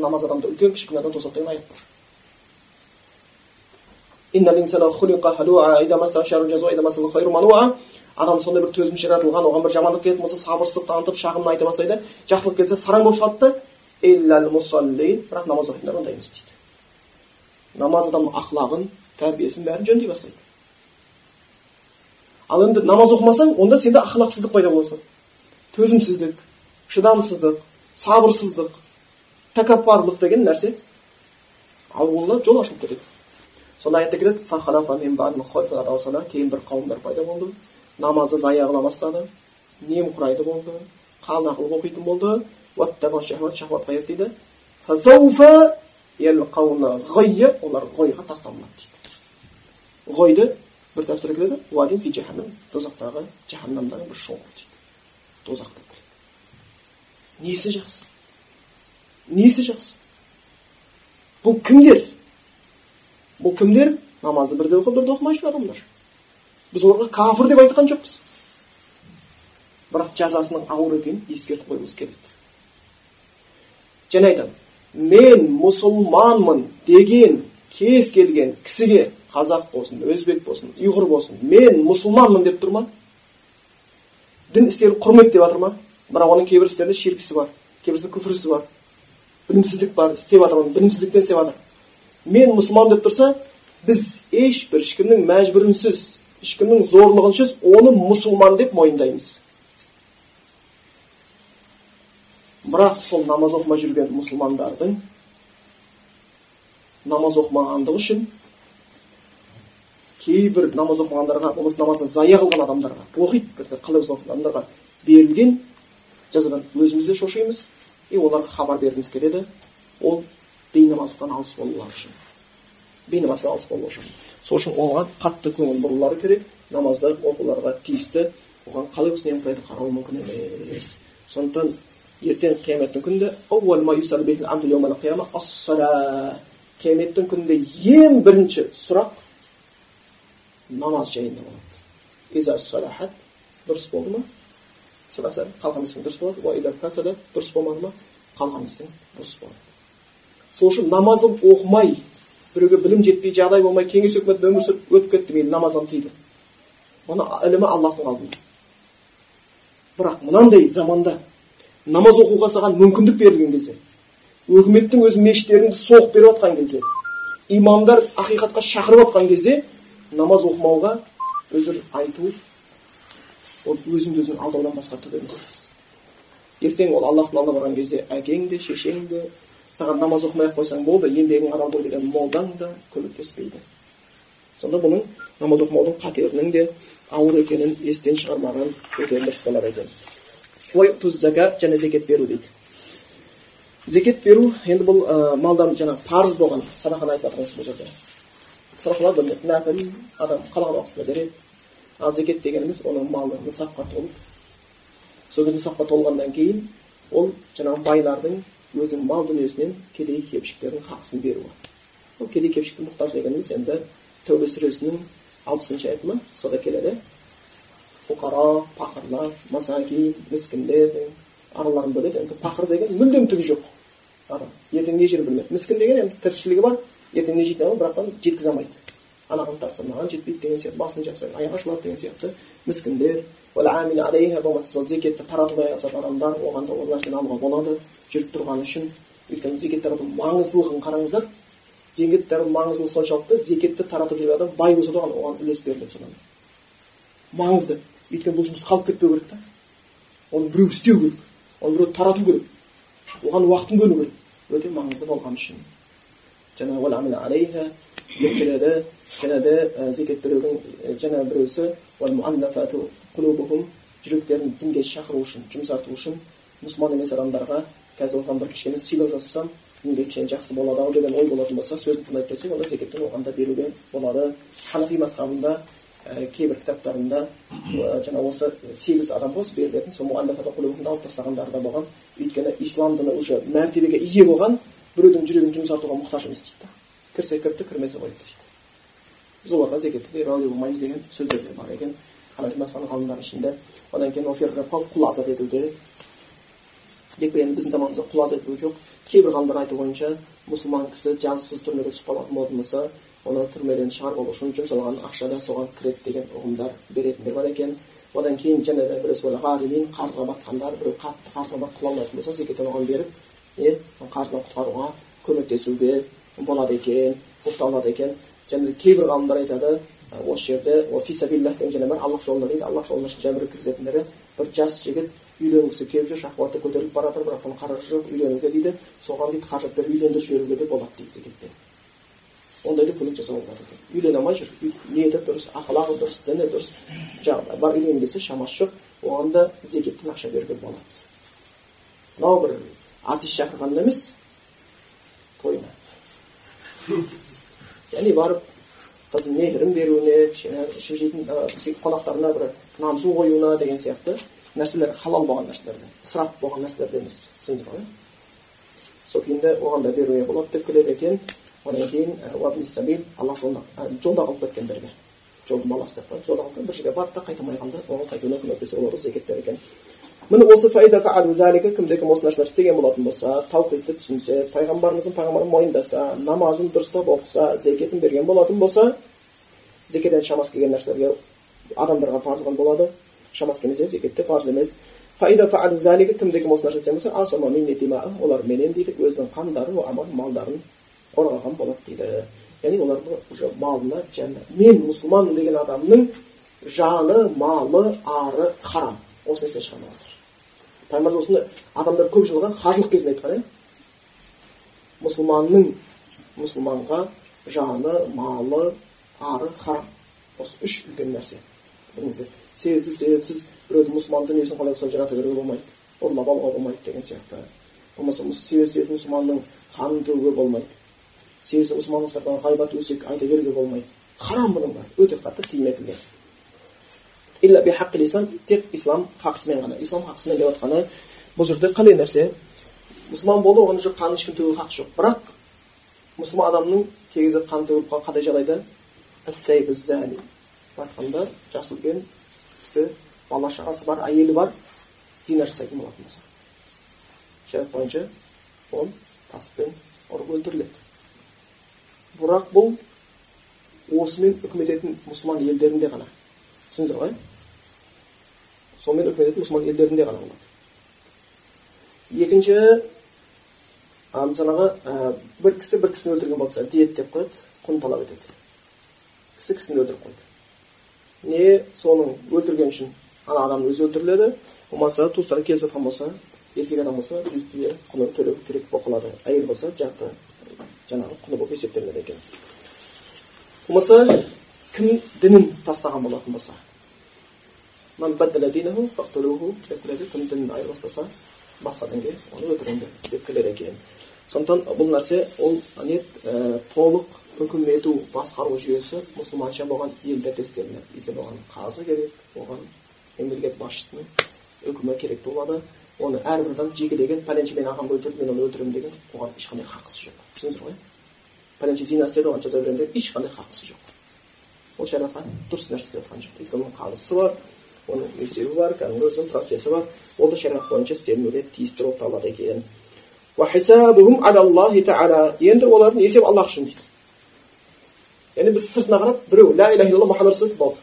намаз адамды үлкен кіші күнәдан тосады деген аят бар адам сондай бір төзімші жаратылған оған бір жамандық келетін болса сабырсыздық танытып шағымын айта бастайды. Жақсылық келсе сараң болып шығады да бірақ намаз оқитындар ондай емес дейді. Намаз адамның ақлағын тәрбиесін бәрін жөндей бастайды. Ал енді намаз оқымасаң онда сенде ақылақсыздық пайда бола төзімсіздік шыдамсыздық сабырсыздық тәкаппарлық деген нәрсе. Ауылына жол ашылып кетеді. Сонда аятта келеді кейін бір қауымдар пайда болды. Намазды зая қыла бастады немқұрайды болды қаза қылып оқитын болды. Олар ғойға тасталынады дейді ғойды бір тәпсірде келеді тозақтағы жаһаннамдағы бір шоңқыр дейді тозақ деп келеді несі жақсы несі жақсы бұл кімдер бұл кімдер намазды бірде оқып бірде оқымай жүрген адамдар біз оларға кафір деп айтқан жоқпыз бірақ жазасының ауыр екенін ескертіп қойғымыз келеді және айтамын мен мұсылманмын деген кез келген кісіге қазақ болсын өзбек болсын ұйғыр болсын мен мұсылманмын деп тұр ма дін істерін құрмет деп жатыр ма бірақ оның кейбір істерінде ширкісі бар кейбірісінде күфірісі бар білімсіздік бар істеп жатыр білімсіздіктен істеп жатыр мен мұсылман деп тұрса біз ешбір ешкімнің мәжбүрінсіз ешкімнің зорлығынсыз оны мұсылман деп мойындаймыз бірақ сол намаз оқымай жүрген мұсылмандардың намаз оқымағандығы үшін кейбір намаз оқымағандарға болмаса намазды зая қылған адамдарға оқиды қалай болса адамдарға берілген жазадан өзіміз де шошимыз. И оларға хабар бергіміз келеді. Ол бейнамаздықтан алыс болулары үшін. Бейнамаздан алыс болу үшін. Сол үшін оған қатты көңіл бұрулары керек. Намазды оқуларға тиісті. Оған қалай болсын немқұрайды қарау мүмкін емес. Сондықтан ертең қияметтің күнінде қияметтің күнінде ең бірінші сұрақ намаз жайында болады дұрыс болды ма қалған ісің дұрыс болады дұрыс болмады ма қалған ісің бұрыс болады сол үшін намазын оқымай біреуге білім жетпей жағдай болмай кеңес өкіметінде өмір сүріп өтіп кетті мейлі намаздан тыйды оның ілімі аллахтың алдында бірақ мынандай заманда намаз оқуға саған мүмкіндік берілген кезде өкіметтің өзі мешіттеріңді соғып беріп жатқан кезде имамдар ақиқатқа шақырып жатқан кезде намаз оқымауға өзір айту ол өзіңді өзің алдаудан басқа түк емес. Ертең ол аллахтың алдына барған кезде әкең де шешең де саған намаз оқымай ақ қойсаң болды еңбегің адал ғой деген молдаң да көмектеспейді. Сонда бұның намаз оқымаудың қатерінің де ауыр екенін естен шығармаған өте дұрыс болар екен. Және зекет беру дейді зекет беру енді бұл ә, малдан жаңағы парыз болған садақаны айтып жатырмыз бұл жерде садақалар нәпіл адам қалаған уақытысында береді ал зекет дегеніміз оның малы нысапқа толып сол нысапқа толғаннан кейін ол жаңағы байлардың өзінің мал дүниесінен кедей кепшіктердің хақысын беруі ол кедей кепшікті мұқтаж дегеніміз енді тәубе сүресінің алпысыншы аяты ма сода келеді фуқара пақырлар масаки міскіндер араларын бөледі енді пақыр деген мүлдем түгі жоқ адам ертең не жер білмейді міскін деген енді тіршілігі бар ертең не жейтін адам бірақтан жеткізе алмайды анаған тартса маған жетпейді деген сияқты басын жапса аяғы ашылады деген сияқты міскіндер болмаса сол зекетті таратуға айналысатын адамдар оған да ол нәрсені алуға болады жүріп тұрғаны үшін өйткені зекет тарату маңыздылығын қараңыздар зекет тарату маңыздылығы соншалықты зекетті таратып жүрген адам бай болса да оған үлес беріледі содан маңызды өйткені бұл жұмыс қалып кетпеу керек та. Оны біреу істеу керек оны біреу тарату керек. Оған уақытын бөлу керек. Өте маңызды болғаны үшін. Жаңағы және де зекет берудің жаңа біреусі жүректерін дінге шақыру үшін жұмсарту үшін мұсылман емес адамдарға қазір оған бір кішкене сыйлық жасасам дінге кішкене жақсы болады ау деген ой болатын болса сөзін тыңдайды десек онда зекеттен оған да беруге болады ханафи мазхабында кейбір кітаптарында жаңа осы сегіз адам ғой берілетін сол алып тастағандары да болған өйткені ислам діні уже мәртебеге ие болған біреудің жүрегін жұмсартуға мұқтаж емес дейді кірсе кірді кірмесе қойды дейді біз оларға зекетті бере болмаймыз деген сөздер де бар екен ханафи мазхабының ғалымдарының ішінде одан кейін құл азат етуде енді біздің заманымызда құл азат ету жоқ кейбір ғалымдар айту бойынша мұсылман кісі жазықсыз түрмеге түсіп қалатын болатын болса оны түрмеден шығарып алу үшін жұмсалған ақша да соған кіреді деген ұғымдар беретіндер бар екен одан кейін жаңағы біреу қарызға батқандар біреу қатты қарызға батып құла алмайтын болса зекеттен оған беріп е қарыздан құтқаруға көмектесуге болады екен болып табылады екен және кейбір ғалымдар айтады осы жерде және бар аллах жолында дейді аллах жолына жәбір кіргізетіндері бір жас жігіт үйленгісі келіп жүр шахуаты көтеріліп бара жатыр бірақ бұның қаражаты жоқ үйленуге дейді соған дейді қаражат беріп үйлендіріп жіберуге де болады дейді зекеттен ондайды көмек жасауға болады екен үйлене алмай жүр ниеті дұрыс ақылағы дұрыс діні дұрыс жаңағы бар үйленгім келсе шамасы жоқ оған да зекеттен ақша беруге болады мынау бір артист шақырғанда емес тойына яғни барып қыздың мейірін беруіне кішкене ішіп жейтін қонақтарына бір нан су қоюына деген сияқты нәрселер халал болған нәрселерде ысырап болған нәрселерде емес түсіндіңіз ғой сол күйінде оған да беруге болады деп келеді екен одан кейін аллах жолында жолда қалып кеткендерге жолдың баласы деп қояды жолда қалып бір жерге барды да қайта алмай қалды оған қайтуына көмектесуге болады зекет екен міне осы кімде кім осы нәрселерді істеген болатын болса таухидты түсінсе пайғамбарымыздың пайғамбарын мойындаса намазын дұрыстап оқыса зекетін берген болатын болса зекеден шамасы келген нәрселерге адамдарға парыз болады шамасы келмесе зекетте парыз емес кімде кім осы нәрсе істеген болса олар менен дейді өзінің қандарын малдарын қорғаған болады дейді яғни олардың уже малына және мен мұсылманмын деген адамның жаны малы ары харам осыны естен шығармаңыздар пайғамбарымыз осыны адамдар көп жиналған қажылық кезінде айтқан иә мұсылманның мұсылманға жаны малы ары харам осы үш үлкен нәрсе біліңіздер себепсіз себепсіз біреудің мұсылман дүниесін қалай болса жарата беруге болмайды ұрлап алуға болмайды деген сияқты болмаса себепсіз мұсылманның қанын төгуге болмайды себебі сыртынан ғайбат өсек айта беруге болмайды харам бұның бәрі. Өте қатты тыйым етілген тек ислам хақысымен ғана. Ислам хақысымен деп жатқаны бұл жерде қандай нәрсе? Мұсылман болды оған уже қанын ешкім төгуге хақы жоқ. Бірақ мұсылман адамның кей кезде қан төгіліп қалған қандай жағдайда? Айтқанда жасы үлкен кісі бала шағасы бар әйелі бар. Зина жасайтын болатын болса. Шариғат бойынша ол таспен ұрып өлтіріледі. Бірақ бұл осымен үкімет ететін мұсылман елдерінде ғана. Түсіндіңіздер ғой? Сонымен үкімет ету мұсылман елдерінде ғана болады. Екінші жаңағы бір кісі бір кісіні өлтірген болса диет деп қояды құн талап етеді. Кісі кісіні өлтіріп қойды. Не соның өлтірген үшін ана адам өзі өлтіріледі. Болмаса туыстары келісіп жатқан болса еркек адам болса жүз түйе құны төлеу керек болып қалады. Әйел болса жарты жаңағы құны болып есептелінеді екен болмаса кім дінін тастаған болатын болса кім дінін айырбастаса басқа дінге оны өлтіремін деп келеді екен сондықтан бұл нәрсе ол не толық үкім ету басқару жүйесі мұсылманша болған елде істелінеді өйткені оған қазы керек оған мемлекет басшысының үкімі керек болады оны әрбір адам жекелеген пәленше менің ағамды өлтірді мен оны өлтіремін деген оған ешқандай хақысы жоқ түсіндіңіздер ғой пәленше зина істеді оған жаза беремін деген ешқандай хақысы жоқ ол шариғатқа дұрыс нәрсе істеп жатқан жоқ өйткені оның қазысы бар оның есебі бар кәдімгі өзінің процесі бар ол да шариғат бойынша істелінуге тиісті болып табылады екен енді олардың есебі аллах үшін дейді яғни біз сыртына қарап біреу ля иляха илlallah мұхаммад болды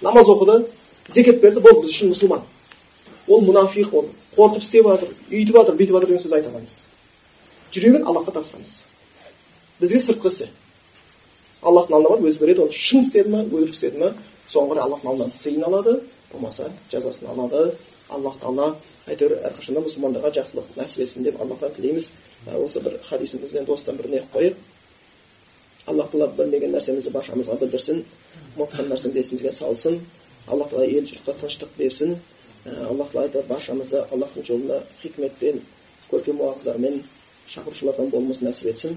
намаз оқыды зекет берді болды біз үшін мұсылман ол мұнафиқ ол қорқып істеп жатыр үйтіп жатыр бүйтіп жатыр деген сөз айта алмаймыз. Жүрегін аллахқа тапсырамыз бізге сыртқы ісі аллахтың алдына барып өзі береді оны шын істеді ма өтірік істеді ма соған қарай аллахтың алдынан сыйын алады болмаса жазасын алады. Аллах тағала әйтеуір әрқашанда мұсылмандарға жақсылық нәсіп етсін деп аллахтан тілейміз. Осы бір хадисімізден достан бір не қылып қояйық аллах тағала білмеген нәрсемізді баршамызға білдірсін ұмытқан нәрсемді есімізге салсын. Аллах тағала ел жұртқа тыныштық берсін. Аллах тағала айтады баршамызды аллахтың жолында хикметпен көркем уағыздармен шақырушылардан болмасын нәсіп етсін